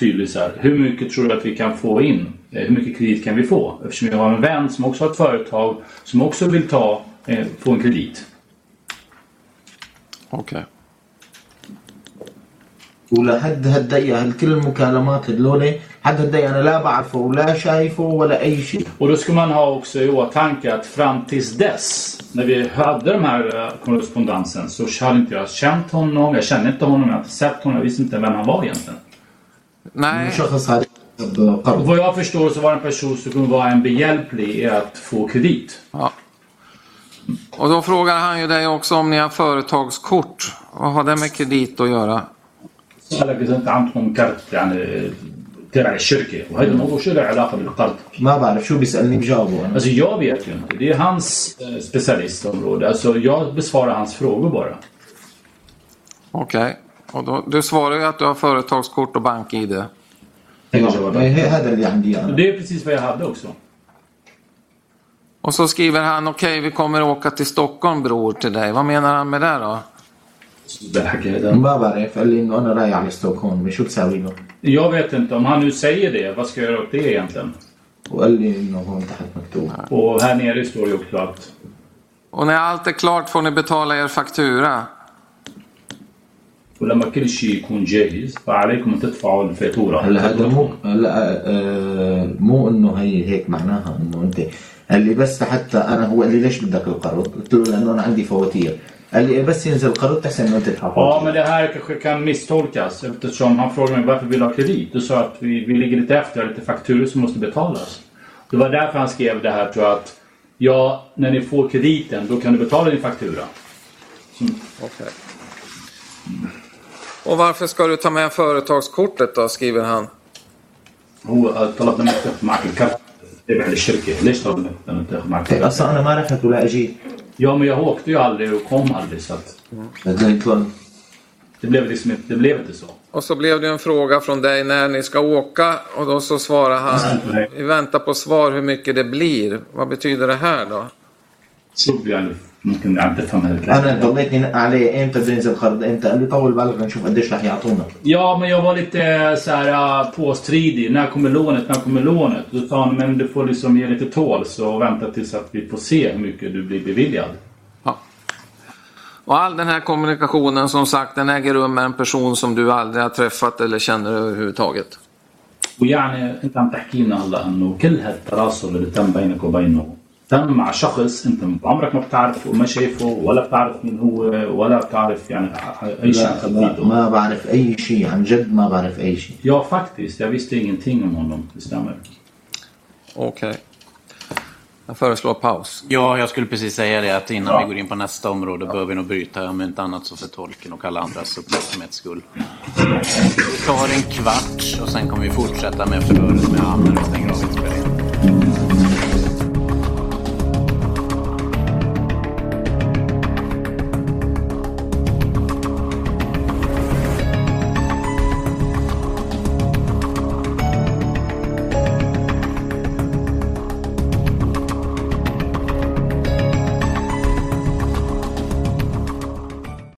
tydlig så här. Hur mycket tror du att vi kan få in? Eh, Hur mycket kredit kan vi få? Eftersom jag har en vän som också har ett företag som också vill ta, eh, få en kredit. Okej. ولحد هالدقيقة هل كل المكالمات هدول حد هالدقيقة أنا لا بعرفه ولا شايفه ولا أي شيء Och då ska man ha också i åtanke att fram tills dess, när vi hade den här eh, korrespondensen, så hade inte jag känt honom, jag kände inte honom, jag hade inte sett honom, jag visste inte vem han var egentligen. Nej, شخص هذا Och قرض vad jag förstår så var det en person som kunde vara en behjälplig i att få kredit. ja. Och då frågar han ju dig också om ni har företagskort. Vad har det med kredit att göra? سألك إذا أنت عندكم كارت يعني تبع الشركة وهذا الموضوع شو له علاقة بالقرض؟ ما بعرف شو بيسألني بجاوبه أنا Alltså jag vet ju inte. Det är hans eh, specialistområde. Alltså jag besvarar hans frågor bara. Okej. Och då, du svarar ju att du har företagskort och bank-id. إيه، هذا اللي عندي Och أنا det är precis vad jag hade också. Och så skriver han okej vi kommer åka till Stockholm bror till dig. Vad menar han med det då? Det الحكي هذا. ما بعرف قال لي إنه أنا رايح على ستوكهولم شو بساوي له Jag vet inte. Om han nu säger det, vad ska jag göra åt det egentligen? وقال لي إنه هون تحت مكتوب Och här nere står det också att Och när allt är klart får ni betala er faktura. ولما كل شيء يكون جاهز فعليكم أن تدفعوا الفاتورة. هلا هذا مو هلا آه، مو انه هي هيك معناها انه انت قال لي بس حتى انا هو قال لي ليش بدك القرض؟ قلت له لانه انا عندي فواتير قال لي إيه بس ينزل القرض تحسن انه انت تدفع Ja, فواتير men det här kanske kan misstolkas eftersom han frågade mig varför vill du ha kredit? Du sa att vi, vi ligger lite efter, har lite fakturor som måste betalas. Det var därför han skrev det här tror jag att ja, när ni får krediten då kan du betala din faktura. Okej. Och varför ska du ta med företagskortet då, skriver han. هو طلب منك تاخذ معك الكارت تبع للشركة ليش طلب منك انك تاخذ معك هيك الكارت؟ اصلا انا ما رحت ولا اجيت Ja, men jag åkte ju aldrig och kom aldrig så att... Jag. Det blev, liksom, inte- det blev inte så. Och så blev det en fråga från dig när ni ska åka och då så svarar han Nej. vi väntar på svar hur mycket det blir. Vad betyder det här då? Så blir jag nu. ممكن عم تفهم هذا الكلام. انا ضليتني نق عليه امتى بده ينزل القرض امتى قال لي طول بالك نشوف قديش رح يعطونا Ja, men jag var lite så här äh, påstridig. När kommer lånet? När kommer lånet? Då sa han, men du får liksom ge lite tåls och vänta tills att vi får se hur mycket du blir beviljad. Ja. Och all den här kommunikationen som sagt den äger rum med en person som du aldrig har träffat eller känner överhuvudtaget. ويعني انت عم تحكي لنا هلا انه كل هالتواصل اللي تم بينك وبينه تم مع شخص انت عمرك ما بتعرفه وما شايفه ولا بتعرف مين هو ولا بتعرف يعني اي شيء عن لا, لا خلفيته. ما بعرف اي شيء عن جد ما بعرف اي شيء Ja, faktiskt. Jag visste ingenting om honom. Det stämmer. Okej. Jag föreslår paus. Ja, jag skulle precis säga det att innan vi går in på nästa område bör vi nog bryta, om inte annat så för tolken och alla andras uppmärksamhets skull. Vi tar en kvart och sen kommer vi fortsätta med förhöret med Anna och stänger av inspelningen.